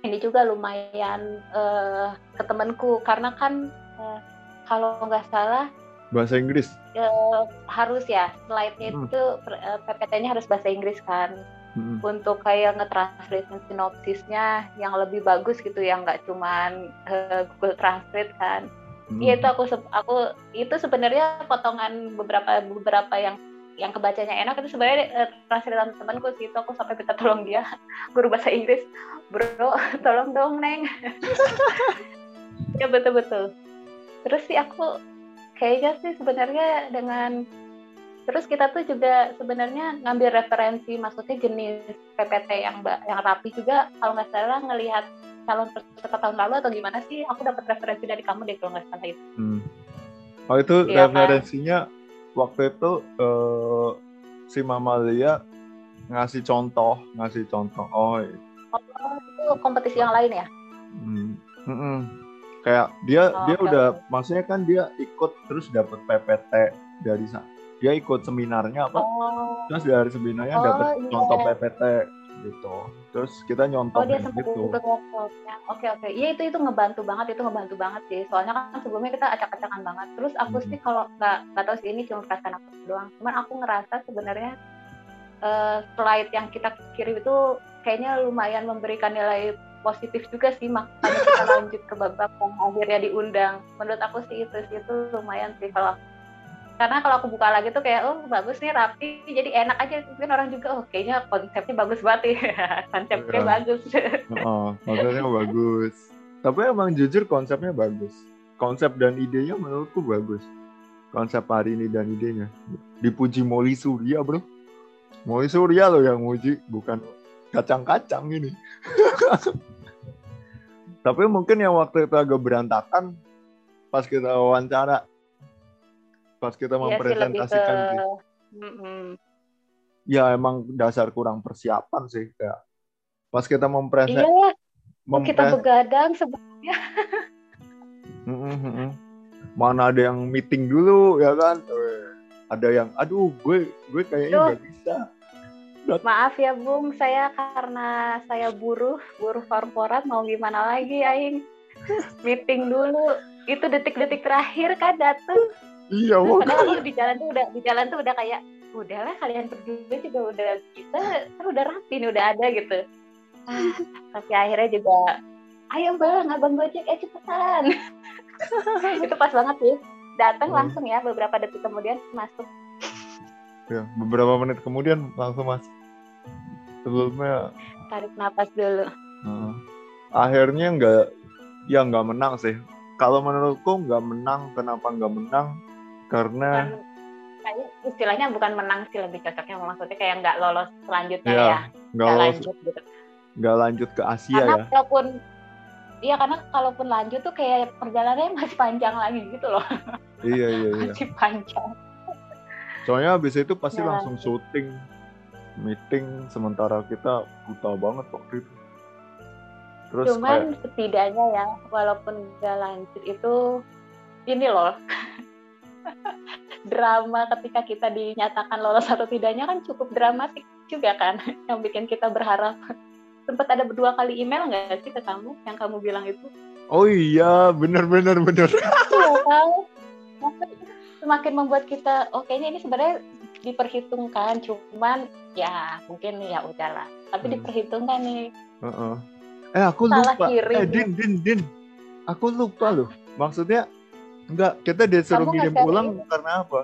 ini juga lumayan uh, ke temanku karena kan uh, kalau nggak salah bahasa Inggris uh, harus ya slide-nya hmm. itu uh, PPT-nya harus bahasa Inggris kan hmm. untuk kayak nge-translate sinopsisnya yang lebih bagus gitu yang nggak cuman uh, Google Translate kan Iya hmm. itu aku aku itu sebenarnya potongan beberapa beberapa yang yang kebacanya enak itu sebenarnya uh, translate temanku sih itu aku sampai minta tolong dia. Guru bahasa Inggris. Bro tolong dong neng. Ya betul betul terus sih aku kayaknya sih sebenarnya dengan terus kita tuh juga sebenarnya ngambil referensi maksudnya jenis PPT yang yang rapi juga. Kalau nggak salah ngelihat calon peserta tahun lalu atau gimana sih aku dapat referensi dari kamu deh kalau nggak salah itu. Hmm. oh itu iya, referensinya kan? Waktu itu uh, si Mama Lia ngasih contoh ngasih contoh oh, iya. oh itu kompetisi yang lain ya hmm. Hmm -hmm. kayak dia oh, dia okay. udah maksudnya kan dia ikut terus dapat PPT dari dia ikut seminarnya apa oh. terus dari seminarnya oh, dapat iya. contoh PPT gitu. Terus kita nyontok oh dia sempat gitu. oke oke. Iya itu itu ngebantu banget itu ngebantu banget sih. Soalnya kan sebelumnya kita acak-acakan banget. Terus aku hmm. sih kalau nggak nggak tahu sih ini cuma perasaan aku doang. Cuman aku ngerasa sebenarnya uh, slide yang kita kirim itu kayaknya lumayan memberikan nilai positif juga sih. Makanya kita lanjut ke babak yang akhirnya diundang. Menurut aku sih itu sih itu lumayan sih kalau karena kalau aku buka lagi tuh kayak oh bagus nih rapi jadi enak aja. Mungkin orang juga oh kayaknya konsepnya bagus banget ya konsepnya ya. bagus. Oh konsepnya bagus. Tapi emang jujur konsepnya bagus. Konsep dan idenya menurutku bagus. Konsep hari ini dan idenya. Dipuji Molly Surya bro. Molly Surya loh yang muji bukan kacang-kacang ini. Tapi mungkin yang waktu itu agak berantakan pas kita wawancara pas kita iya mempresentasikan ya, ke... ya emang dasar kurang persiapan sih kayak pas kita mempresentasikan iya, mempres... kita begadang sebelumnya? Mana ada yang meeting dulu ya kan? Ada yang aduh gue gue kayaknya nggak bisa. Maaf ya Bung, saya karena saya buruh, buruh korporat mau gimana lagi Aing. Meeting dulu. Itu detik-detik terakhir kan datang. Iya, Padahal di jalan tuh udah di jalan tuh udah kayak udahlah kalian berdua juga udah kita kan udah rapi nih udah ada gitu. Ah, tapi akhirnya juga ayo bang abang gojek eh cepetan. itu pas banget sih. Datang hmm. langsung ya beberapa detik kemudian masuk. Ya, beberapa menit kemudian langsung masuk. Sebelumnya tarik napas dulu. Uh, akhirnya nggak ya nggak menang sih. Kalau menurutku nggak menang, kenapa nggak menang? Karena kayak istilahnya bukan menang sih lebih cocoknya maksudnya kayak nggak lolos selanjutnya ya, ya. nggak lanjut gitu nggak lanjut ke Asia karena ya kalaupun Iya karena kalaupun lanjut tuh kayak perjalanannya masih panjang lagi gitu loh. Iya iya iya. masih panjang. Soalnya habis itu pasti ya. langsung syuting, meeting sementara kita buta banget waktu itu. Terus Cuman kayak... setidaknya ya, walaupun gak lanjut itu ini loh. drama ketika kita dinyatakan lolos atau tidaknya kan cukup dramatik juga kan yang bikin kita berharap. Sempat ada dua kali email nggak sih ke kamu yang kamu bilang itu? Oh iya benar benar benar iya semakin membuat kita oh kayaknya ini sebenarnya diperhitungkan cuman ya mungkin ya udahlah. Tapi hmm. diperhitungkan nih. Uh -uh. eh aku Salah lupa. Kirim. eh din din din. Aku lupa loh. Maksudnya enggak kita disuruh Kamu ngirim pulang ini? karena apa?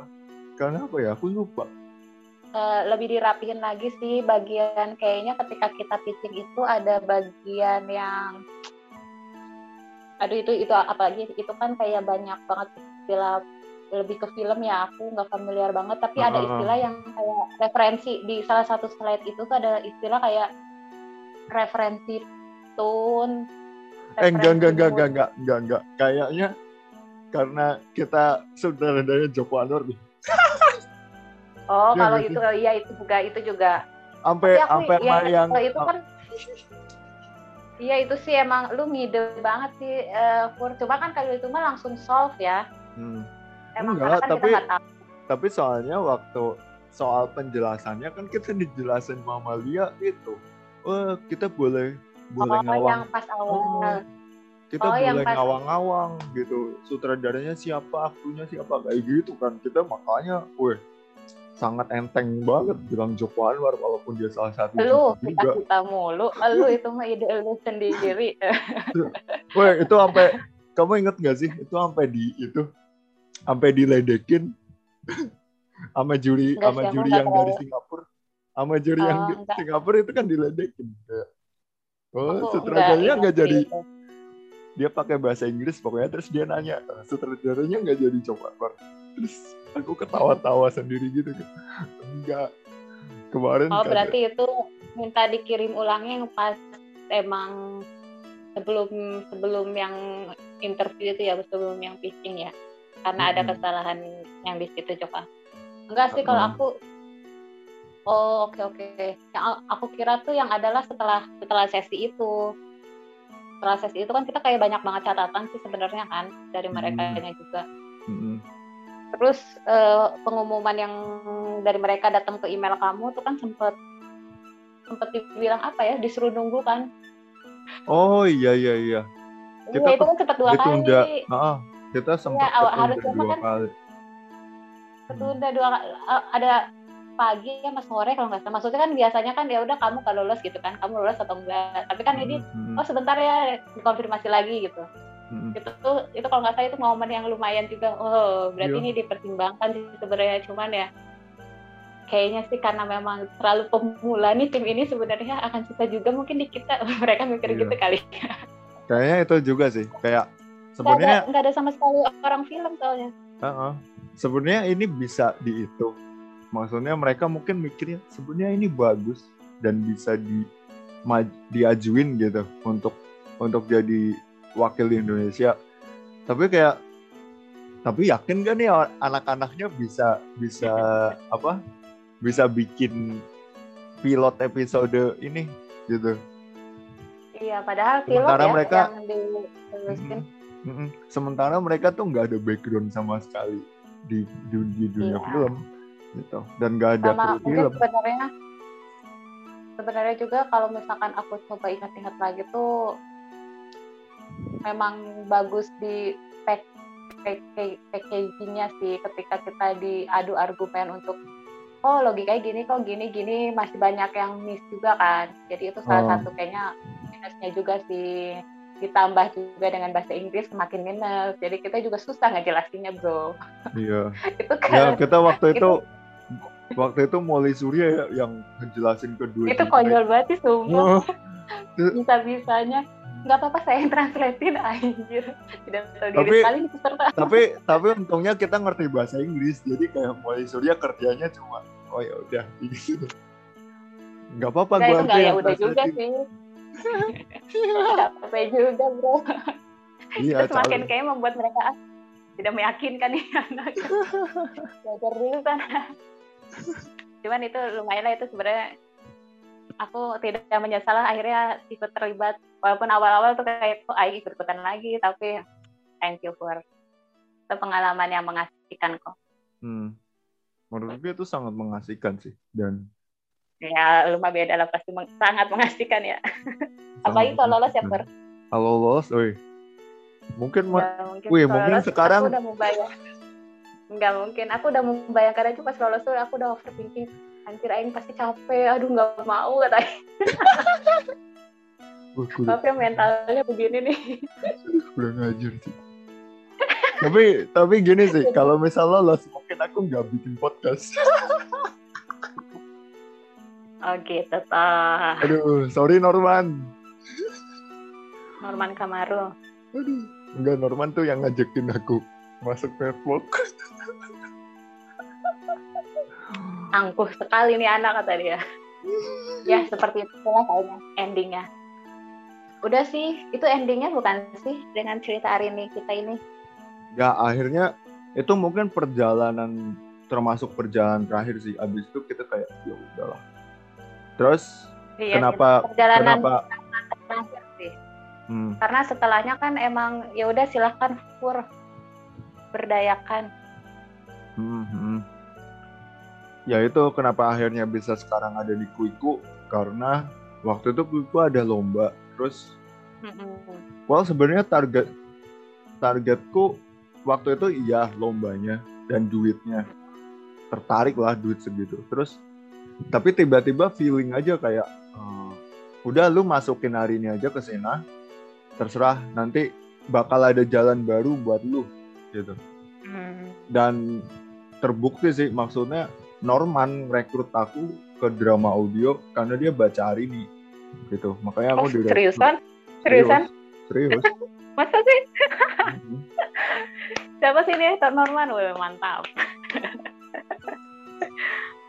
Karena apa ya? Aku lupa. Uh, lebih dirapihin lagi sih bagian kayaknya ketika kita pitching itu ada bagian yang aduh itu itu apalagi itu kan kayak banyak banget istilah lebih ke film ya aku nggak familiar banget tapi uh -huh. ada istilah yang kayak referensi di salah satu slide itu tuh ada istilah kayak referensi tone eh enggak enggak enggak enggak enggak enggak enggak. Kayaknya karena kita saudaranya Joko Anwar nih. Oh ya, kalau gitu. itu iya. itu juga itu juga. Sampai sampai ya, yang itu kan iya itu sih emang lu ngide banget sih uh, Pur cuma kan kalau itu mah langsung solve ya. Hmm. Emang enggak kan tapi tapi soalnya waktu soal penjelasannya kan kita dijelasin Mama Lia itu oh kita boleh boleh oh, ngawang yang pas awal. Oh, kita oh, boleh ngawang-ngawang gitu. Sutradaranya siapa aktunya siapa kayak gitu kan. Kita makanya weh sangat enteng banget bilang Joko Anwar walaupun dia salah satu lu kita kita mulu. Lu itu mah ide lu sendiri. Weh itu sampai kamu inget gak sih? Itu sampai di itu sampai diledekin. Sama juri sama juri yang dari Singapura. Sama juri oh, yang di enggak. Singapura itu kan diledekin. Oh, oh sutradaranya nggak jadi dia pakai bahasa Inggris pokoknya terus dia nanya sutradaranya nggak jadi coba terus aku ketawa-tawa sendiri gitu kan. Enggak. Kemarin oh berarti itu minta dikirim ulangnya yang pas emang sebelum sebelum yang interview itu ya sebelum yang pitching ya? Karena hmm. ada kesalahan yang di situ coba enggak sih kalau aku oh oke okay, oke. Okay. yang aku kira tuh yang adalah setelah setelah sesi itu sesi itu kan kita kayak banyak banget catatan sih sebenarnya kan dari mereka hmm. juga hmm. terus uh, pengumuman yang dari mereka datang ke email kamu tuh kan sempet sempet dibilang apa ya disuruh nunggu kan oh iya iya iya kita iya, itu kan sempat dua ditunda. kali ah, kita sempat ya, harusnya dua kan kali ketunda dua ada pagi mas sore kalau nggak salah maksudnya kan biasanya kan ya udah kamu kalau lulus gitu kan kamu lulus atau enggak tapi kan ini oh sebentar ya dikonfirmasi lagi gitu hmm. itu tuh itu kalau nggak salah itu momen yang lumayan juga oh berarti Yo. Iya. ini dipertimbangkan sih sebenarnya cuman ya kayaknya sih karena memang terlalu pemula nih tim ini sebenarnya akan susah juga mungkin di kita mereka mikir Yo. gitu kali kayaknya itu juga sih kayak sebenarnya nggak ada, ada sama sekali orang film soalnya uh -uh. sebenarnya ini bisa dihitung maksudnya mereka mungkin mikirnya sebenarnya ini bagus dan bisa di diajuin gitu untuk untuk jadi wakil di Indonesia. Tapi kayak tapi yakin gak nih anak-anaknya bisa bisa apa bisa bikin pilot episode ini? Gitu. Iya padahal pilot Sementara ya mereka, yang di, Sementara mereka tuh nggak ada background sama sekali di di, di dunia iya. film gitu. Dan nggak ada sama, film. Sebenarnya sebenarnya juga kalau misalkan aku coba ingat-ingat lagi tuh memang bagus di pack packagingnya sih ketika kita diadu argumen untuk oh logikanya gini kok gini gini masih banyak yang miss juga kan. Jadi itu salah oh. satu kayaknya minusnya juga sih. Ditambah juga dengan bahasa Inggris semakin minus. Jadi kita juga susah ngejelasinnya bro. Iya. Itu kan ya kita waktu itu, itu waktu itu Molly Surya ya yang ngejelasin kedua itu konyol banget sih semua oh. bisa bisanya nggak apa-apa saya yang translatein anjir. Tidak tahu tapi, diri sekali peserta tapi tapi untungnya kita ngerti bahasa Inggris jadi kayak Molly Surya kerjanya cuma oh ya udah gitu. Nggak apa-apa nah, gue aja ya udah juga sih. Capek juga bro. Iya, itu semakin kayak membuat mereka ah, tidak meyakinkan nih anak. Belajar dulu sana cuman itu lumayan lah itu sebenarnya aku tidak menyesal akhirnya ikut terlibat. Walaupun awal-awal tuh kayak oh ayo ikut-ikutan lagi tapi thank you for itu pengalaman yang mengasihkan kok. Hmm. menurut gue itu sangat mengasihkan sih dan ya lu mah beda lah pasti meng sangat mengasihkan ya. Apalagi kalau lolos ya per kalau lolos oi. Mungkin ya, mungkin, wih, mungkin sekarang udah mau bayar nggak mungkin. Aku udah membayangkan aja pas lolos tuh aku udah overthinking. Anjir aing pasti capek. Aduh nggak mau katanya. Tapi ya mentalnya begini nih. Udah ngajar sih. Tapi tapi gini sih kalau misal lolos mungkin aku nggak bikin podcast. Oh gitu toh. Aduh sorry Norman. Norman Kamaru. Aduh. Enggak Norman tuh yang ngajakin aku masuk Facebook angkuh sekali nih anak kata dia. Ya seperti itulah kayaknya endingnya. Udah sih itu endingnya bukan sih dengan cerita hari ini kita ini? Ya akhirnya itu mungkin perjalanan termasuk perjalanan terakhir sih. Abis itu kita kayak ya udahlah. Terus iya, kenapa perjalanan kenapa terakhir sih. Hmm. karena setelahnya kan emang ya udah silahkan fur berdayakan hmm, hmm ya itu kenapa akhirnya bisa sekarang ada di Kuiku? Karena waktu itu Kuiku ada lomba terus well sebenarnya target targetku waktu itu iya lombanya dan duitnya. Tertarik lah duit segitu. Terus tapi tiba-tiba feeling aja kayak uh, udah lu masukin hari ini aja ke sana terserah nanti bakal ada jalan baru buat lu gitu. Mm. dan terbukti sih maksudnya Norman rekrut aku ke drama audio karena dia baca hari ini gitu. Makanya aku oh, direkrut seriusan? Seriusan? serius, masa sih? Mm-hmm. siapa sih ini Norman? Wih, mantap.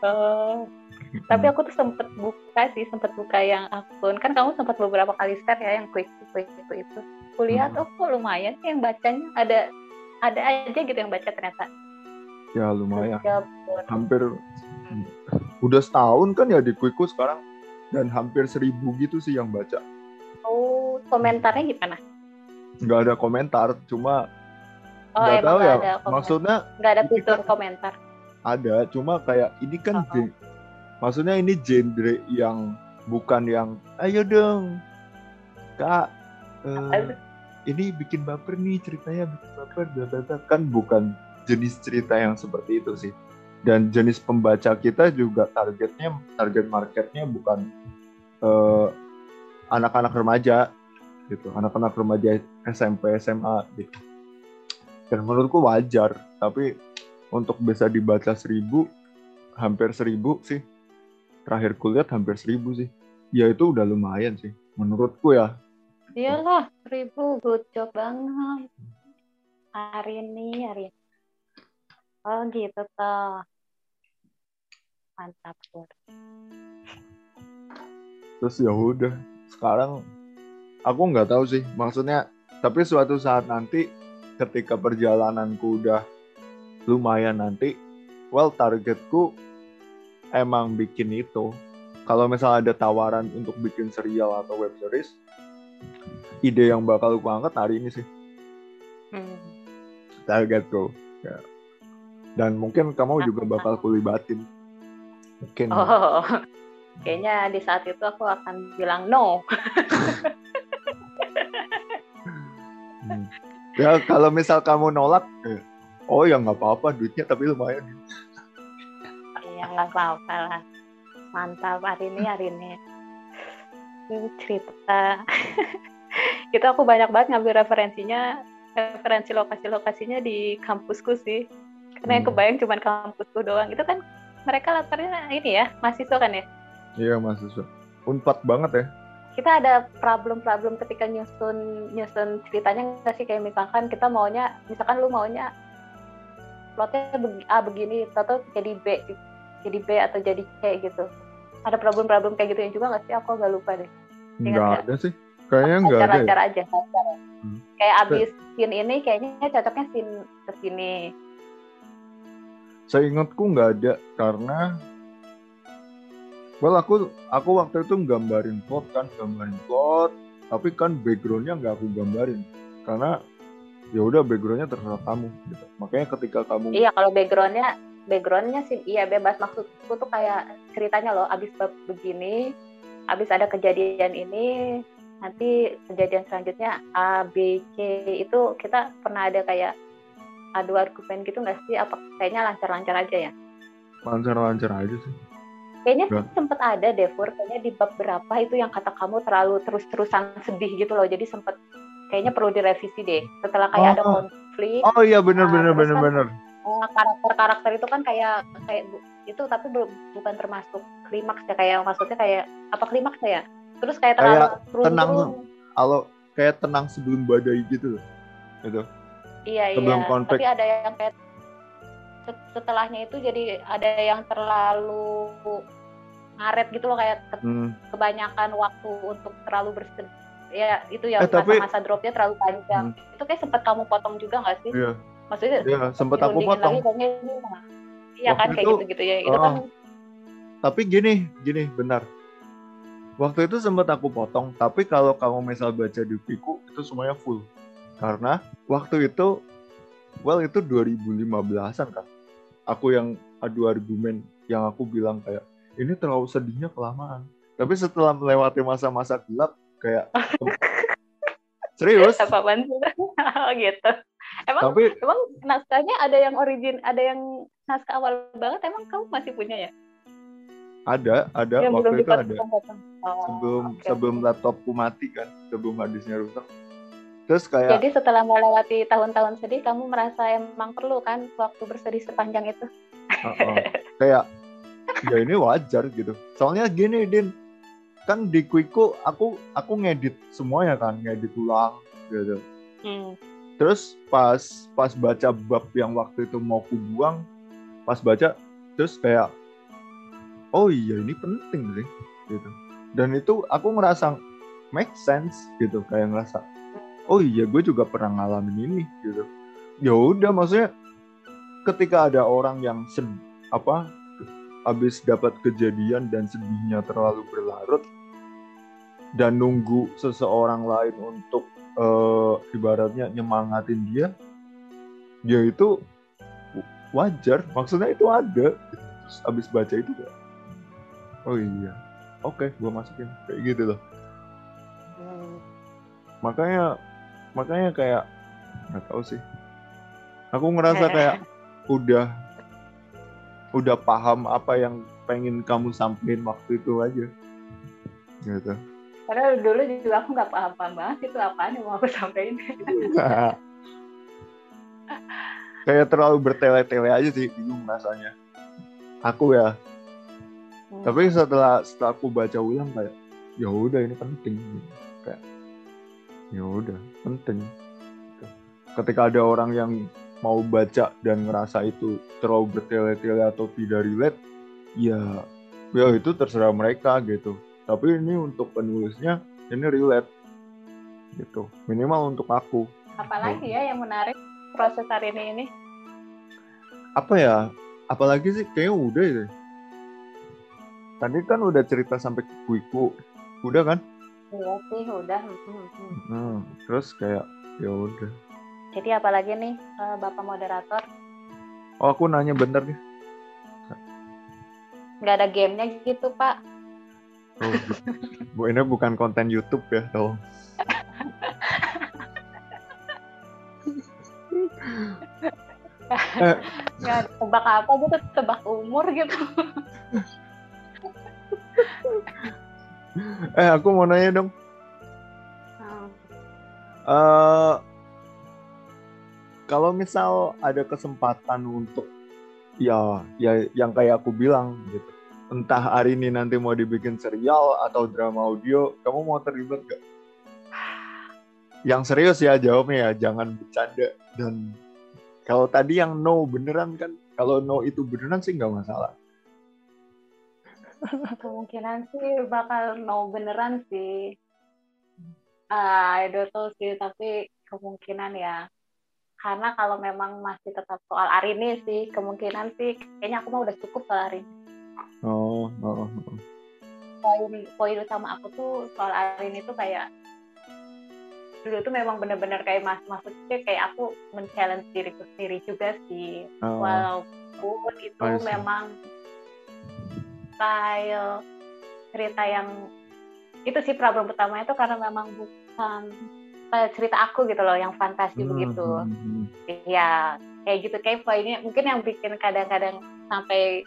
Uh, tapi aku tuh sempet buka sih sempet buka yang akun. Kan kamu sempat beberapa kali share ya yang quick quick itu itu. Kulihat hmm. oh kok lumayan sih yang bacanya? Ada ada aja gitu yang baca ternyata ya lumayan. Hampir udah setahun kan ya di Kuiku sekarang. Dan hampir seribu gitu sih yang baca. Oh komentarnya gimana? Nggak ada komentar cuma oh, nggak tahu ya. maksudnya nggak ada fitur kan, komentar. Ada cuma kayak ini kan uh -huh. maksudnya ini genre yang bukan yang ayo dong kak uh, ini bikin baper nih ceritanya bikin baper kan bukan jenis cerita yang seperti itu sih. Dan jenis pembaca kita juga targetnya target marketnya bukan eh, anak-anak remaja gitu. Anak-anak remaja SMP SMA gitu. Dan menurutku wajar tapi untuk bisa dibaca seribu hampir seribu sih. Terakhir kulihat hampir seribu sih. Ya itu udah lumayan sih menurutku ya. Iyalah seribu good job banget. Hari ini hari ini Oh gitu toh. Mantap, Pur. Terus ya udah, sekarang aku nggak tahu sih, maksudnya tapi suatu saat nanti ketika perjalananku udah lumayan nanti, well targetku emang bikin itu. Kalau misalnya ada tawaran untuk bikin serial atau web series, ide yang bakal aku angkat hari ini sih. Hmm. Targetku. Ya dan mungkin kamu juga bakal kulibatin mungkin. Oh kayaknya di saat itu aku akan bilang no. Hmm. ya kalau misal kamu nolak eh, oh ya nggak apa-apa duitnya tapi lumayan. Iya nggak apa-apa lah. Mantap hari ini hari ini. Ini cerita. Itu aku banyak banget ngambil referensinya referensi lokasi-lokasinya di kampusku sih karena yang hmm. kebayang cuma kampusku doang. Itu kan mereka latarnya ini ya mahasiswa kan ya? Iya mahasiswa. Unpad banget ya. Kita ada problem-problem ketika nyusun nyusun ceritanya nggak sih? Kayak misalkan kita maunya misalkan lu maunya plotnya A begini atau jadi B jadi B atau jadi C gitu. Ada problem-problem kayak gitu yang juga nggak sih? Aku agak lupa deh. Nggak ada sih. Kayaknya nggak ada ya. aja hmm. kayak abis scene ini kayaknya cocoknya scene ke sini saya ingatku nggak ada karena well aku aku waktu itu gambarin plot kan gambarin plot tapi kan backgroundnya nggak aku gambarin. Karena ya udah backgroundnya terserah kamu gitu. Makanya ketika kamu iya kalau backgroundnya backgroundnya sih iya bebas. Maksudku tuh kayak ceritanya loh abis begini abis ada kejadian ini nanti kejadian selanjutnya A B C itu kita pernah ada kayak adu argumen gitu nggak sih? Apa kayaknya lancar-lancar aja ya? Lancar-lancar aja sih. Kayaknya Gak. sempet ada deh Fur. Kayaknya di bab berapa itu yang kata kamu terlalu terus-terusan sedih gitu loh. Jadi sempet kayaknya perlu direvisi deh. Setelah kayak oh. ada konflik oh iya bener nah, bener bener kan, oh, karakter-karakter itu kan kayak kayak itu tapi bukan termasuk klimaks ya kayak maksudnya kayak apa klimaks ya? Terus kayak terlalu kayak tenang kalau kayak tenang sebelum badai gitu gitu iya sebelum iya konflik. tapi ada yang kayak setelahnya itu jadi ada yang terlalu ngaret gitu loh kayak hmm. kebanyakan waktu untuk terlalu bersedih ya itu ya eh, masa-masa dropnya terlalu panjang. Hmm. itu kayak sempat kamu potong juga nggak sih? Iya. maksudnya iya, sempat aku potong. lagi, iya kan kayak gitu gitu ya itu oh, kan. Tapi gini gini benar. Waktu itu sempat aku potong tapi kalau kamu misal baca di Viku itu semuanya full karena waktu itu well itu 2015an kan aku yang adu argumen yang aku bilang kayak ini terlalu sedihnya kelamaan. Tapi setelah melewati masa-masa gelap kayak serius? Apa oh, gitu. Emang tapi, emang naskahnya ada yang origin ada yang naskah awal banget? Emang kamu masih punya ya? Ada, ada. Yang waktu itu ada. Oh, sebelum okay. sebelum laptopku mati kan, sebelum hadisnya rusak. Terus kayak Jadi setelah melewati tahun-tahun sedih, kamu merasa emang perlu kan waktu bersedih sepanjang itu? Uh -uh. kayak ya ini wajar gitu. Soalnya gini, Din. Kan di Quickku aku aku ngedit semuanya kan, ngedit ulang gitu. Hmm. Terus pas pas baca bab yang waktu itu mau ku buang, pas baca terus kayak oh iya ini penting sih gitu dan itu aku ngerasa make sense gitu kayak ngerasa oh iya gue juga pernah ngalamin ini gitu. Ya udah maksudnya ketika ada orang yang sed, apa habis dapat kejadian dan sedihnya terlalu berlarut dan nunggu seseorang lain untuk uh, ibaratnya nyemangatin dia dia itu wajar. Maksudnya itu ada. Terus abis baca itu gak oh iya oke okay, gue masukin. Kayak gitu loh. Makanya makanya kayak nggak tahu sih. Aku ngerasa kayak udah udah paham apa yang pengen kamu sampaikan waktu itu aja. Gitu. Padahal dulu juga aku nggak paham-paham banget itu apaan yang mau aku sampaikan. Nah, kayak terlalu bertele-tele aja sih bingung rasanya. Aku ya. Hmm. tapi setelah setelah aku baca ulang kayak ya udah ini penting. Kayak ya udah penting. Ketika ada orang yang mau baca dan ngerasa itu terlalu bertele-tele atau tidak relate ya ya itu terserah mereka gitu. Tapi ini untuk penulisnya ini relate. Gitu. Minimal untuk aku. Apalagi ya yang menarik proses hari ini ini? Apa ya? Apalagi sih kayaknya udah ya Tadi kan udah cerita sampai kuiku. Udah kan? Iya sih, udah. Hmm, hmm, hmm. terus kayak ya udah. Jadi apalagi nih eh, Bapak moderator? Oh, aku nanya bener nih. Gak ada gamenya gitu, Pak. Oh, Bu, ini bukan konten YouTube ya, tolong. eh. Nggak tebak apa gitu, tebak umur gitu. eh aku mau nanya dong. Uh, kalau misal ada kesempatan untuk ya ya yang kayak aku bilang gitu entah hari ini nanti mau dibikin serial atau drama audio kamu mau terlibat gak? yang serius ya jawabnya ya jangan bercanda dan kalau tadi yang no beneran kan kalau no itu beneran sih nggak masalah kemungkinan sih bakal mau beneran sih. Uh, itu tuh sih tapi kemungkinan ya. Karena kalau memang masih tetap soal hari ini sih kemungkinan sih kayaknya aku mau udah cukup soal hari ini oh, oh, oh. poin poin utama aku tuh soal Arin itu kayak dulu tuh memang benar-benar kayak mas maksudnya kayak aku men-challenge diriku sendiri juga sih. Oh. walaupun itu oh, memang style cerita yang itu sih problem pertama itu karena memang bukan cerita aku gitu loh yang fantasi hmm. begitu ya kayak gitu kayak poinnya mungkin yang bikin kadang-kadang sampai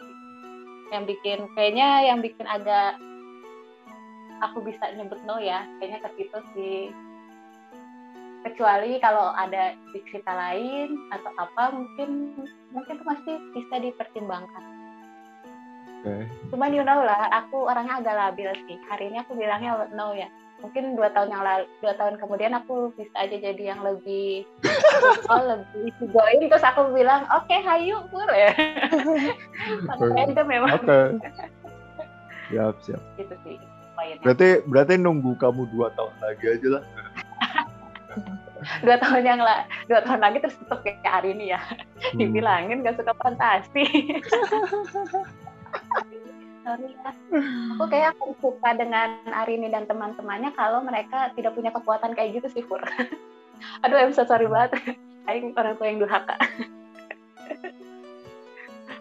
yang bikin kayaknya yang bikin agak aku bisa nyebut no ya kayaknya ke situ sih kecuali kalau ada cerita lain atau apa mungkin mungkin itu masih bisa dipertimbangkan. Okay. Cuman you know lah, aku orangnya agak labil sih. Hari ini aku bilangnya no ya. Mungkin dua tahun yang lalu, dua tahun kemudian aku bisa aja jadi yang lebih oh, lebih sigoin terus aku bilang oke okay, hayu pur ya. itu memang. Oke. Okay. Siap siap. Gitu sih. Berarti berarti nunggu kamu dua tahun lagi aja lah dua tahun yang lah dua tahun lagi terus tetap kayak hari ini ya hmm. dibilangin gak suka fantasi sorry ya. Aku kayak aku suka dengan Arini dan teman-temannya kalau mereka tidak punya kekuatan kayak gitu sih Fur aduh I'm so sorry banget. Aing orang tua yang durhaka.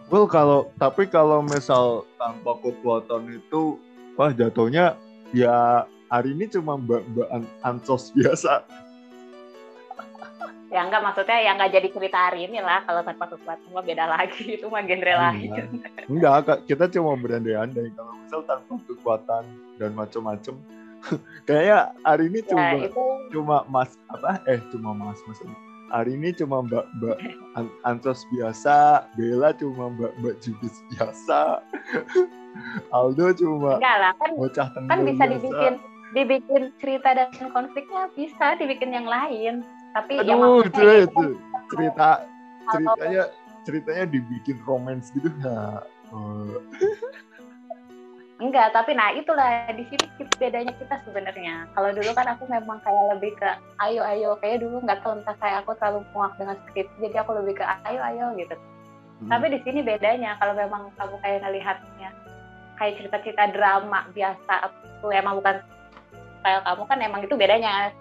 Well kalau tapi kalau misal tanpa kekuatan itu wah jatuhnya ya hari ini cuma mbak-mbak ansos biasa ya enggak maksudnya yang enggak jadi cerita hari ini lah. Kalau tanpa kekuatan mah beda lagi. Itu mah genre iya. lain. Enggak kita cuma berandai-andai. Kalau misal tanpa kekuatan dan macam-macam kayaknya hari ini ya, cuma ya, itu... cuma mas apa? Eh cuma mas mas hari ini cuma mbak mbak An Antos biasa Bella cuma mbak mbak Judis biasa. Aldo cuma enggak lah kan bocah kan bisa biasa. dibikin dibikin cerita dan konfliknya bisa dibikin yang lain tapi Aduh, ya itu, ya, itu. cerita ceritanya ceritanya dibikin romance gitu. Nah uh. enggak tapi nah itulah. Di sini bedanya kita sebenarnya. Kalau dulu kan aku memang kayak lebih ke ayo ayo kayak dulu nggak tahu entah kayak aku terlalu muak dengan skrip jadi aku lebih ke ayo ayo gitu. Hmm. tapi di sini bedanya kalau memang kamu kayak ngelihatnya kayak cerita-cerita drama biasa aku emang bukan kayak kamu kan emang itu bedanya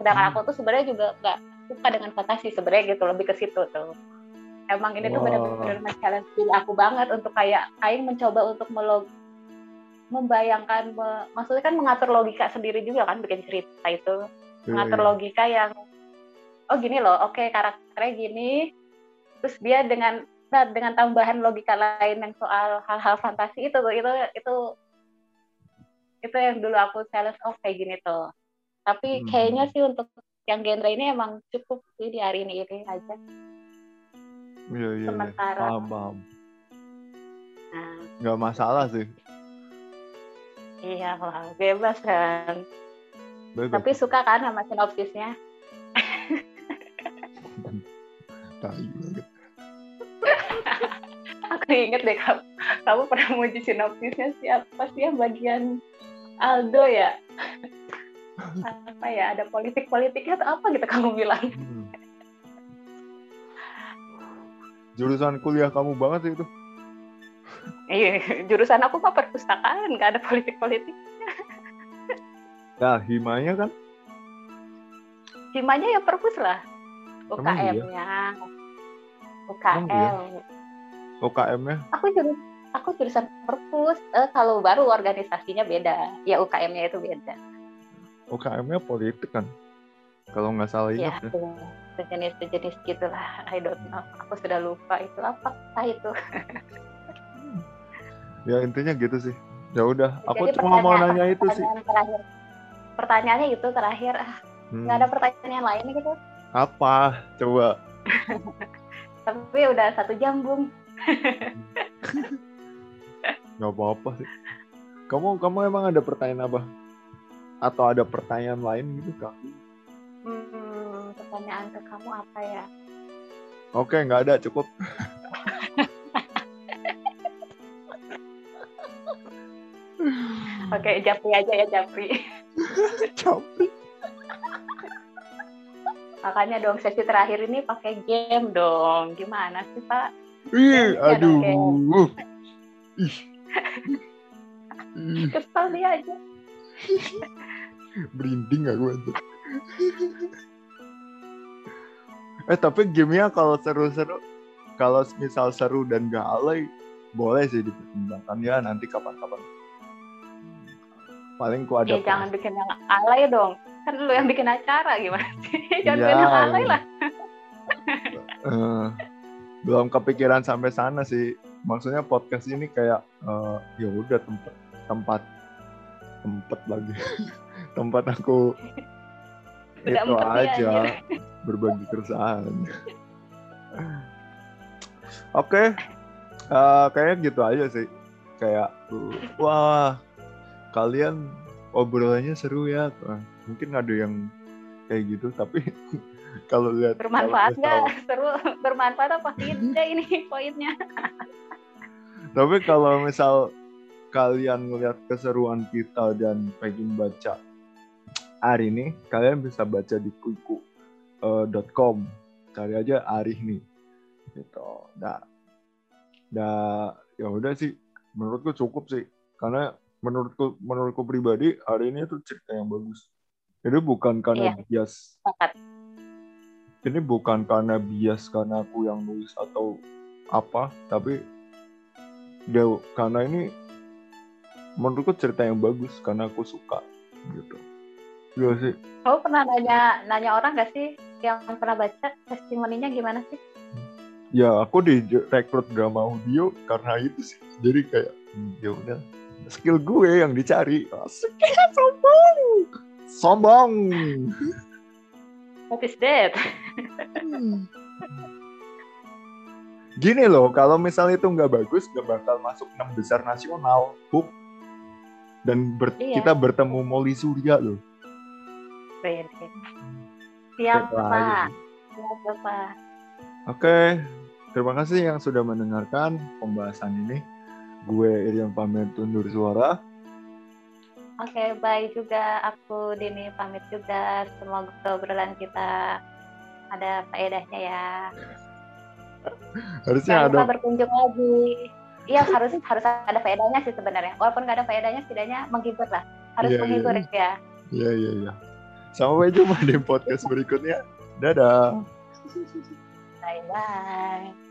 sedangkan hmm. aku tuh sebenarnya juga nggak suka dengan fantasi sebenarnya gitu lebih ke situ tuh emang ini wow. tuh benar-benar challenge diri aku banget untuk kayak Aing mencoba untuk melog membayangkan me, maksudnya kan mengatur logika sendiri juga kan bikin cerita itu hmm. mengatur logika yang oh gini loh oke okay, karakternya gini terus dia dengan nah, dengan tambahan logika lain yang soal hal-hal fantasi itu tuh itu itu itu yang dulu aku challenge oh kayak gini tuh tapi hmm. kayaknya sih untuk yang genre ini emang cukup sih di hari ini ini aja iya iya, iya. sementara paham paham nah. nggak masalah sih iya lah bebas kan bebas. tapi suka kan sama sinopsisnya aku inget deh kamu, kamu pernah muji sinopsisnya siapa sih yang bagian Aldo ya apa ya ada politik politiknya atau apa gitu kamu bilang? Hmm. jurusan kuliah kamu banget sih itu. Iya jurusan aku mah perpustakaan nggak ada politik politiknya nah himanya kan? Himanya ya perpus lah. UKM-nya iya? UKM iya? UKM-nya aku jurusan aku jurusan perpus. Eh, kalau baru organisasinya beda. Ya UKM-nya itu beda UKM-nya politik kan? Kalau nggak salah ingat ya, ya. sejenis sejenis gitulah I don't know. Aku sudah lupa itu apa. Itu. Ya intinya gitu sih. Ya udah aku cuma mau nanya itu sih. terakhir. Pertanyaannya itu terakhir. Ah hmm. nggak ada pertanyaan lain gitu? Apa? Coba. Tapi udah satu jam bung. Nggak apa-apa sih. Kamu kamu emang ada pertanyaan apa atau ada pertanyaan lain gitu kak? Hmm, pertanyaan ke kamu apa ya? Oke, nggak ada, cukup. Oke, Japri aja ya Japri. Japri. Makanya dong sesi terakhir ini pakai game dong. Gimana sih Pak? Ih, aduh. Ih. Kesal dia aja. Berinding aku itu. eh tapi gamenya kalau seru-seru, kalau misal seru dan gak alay, boleh sih dipertimbangkan ya nanti kapan-kapan. Paling ku ada. Ya, jangan bikin yang alay dong. Kan lu yang bikin acara gimana sih? jangan ya, bikin yang alay lah. uh, belum kepikiran sampai sana sih. Maksudnya podcast ini kayak uh, ya udah tempat tempat tempat lagi tempat aku Udah itu aja berbagi keresahan. Oke okay. uh, eh, kayaknya gitu aja sih. Kayak wah kalian obrolannya seru ya. Mungkin ada yang kayak gitu tapi kalau lihat bermanfaat nggak? Seru. Bermanfaat apa? Tidak ini poinnya. Tapi kalau misal kalian melihat keseruan kita dan pengen baca hari ini, kalian bisa baca di kuiku.com. Uh, Cari aja Arih nih. Gitu. Nah, nah ya udah sih. Menurutku cukup sih. Karena menurutku menurutku pribadi hari ini tuh cerita yang bagus. Ini bukan karena iya. bias. Ini bukan karena bias karena aku yang nulis atau apa, tapi dia karena ini menurutku cerita yang bagus karena aku suka gitu Iya sih. Kamu pernah nanya nanya orang gak sih yang pernah baca testimoninya gimana sih? Ya aku di rekrut drama audio karena itu sih. Jadi kayak hmm, ya udah skill gue yang dicari. Asik sombong. Sombong. What is that? Hmm. Gini loh, kalau misalnya itu nggak bagus, nggak bakal masuk enam besar nasional. Buk, dan ber iya. kita bertemu Molly Surya loh. Siap, Pak. Siap, Pak. Oke, terima kasih yang sudah mendengarkan pembahasan ini. Gue Irian pamit undur suara. Oke, baik juga. Aku Dini pamit juga. Semoga obrolan kita ada faedahnya ya. Harusnya Jangan ada. berkunjung lagi iya harus harus ada faedahnya sih sebenarnya walaupun nggak ada faedahnya setidaknya menghibur lah harus yeah, menghibur yeah. ya iya iya iya sampai jumpa di podcast berikutnya. Dadah. Bye bye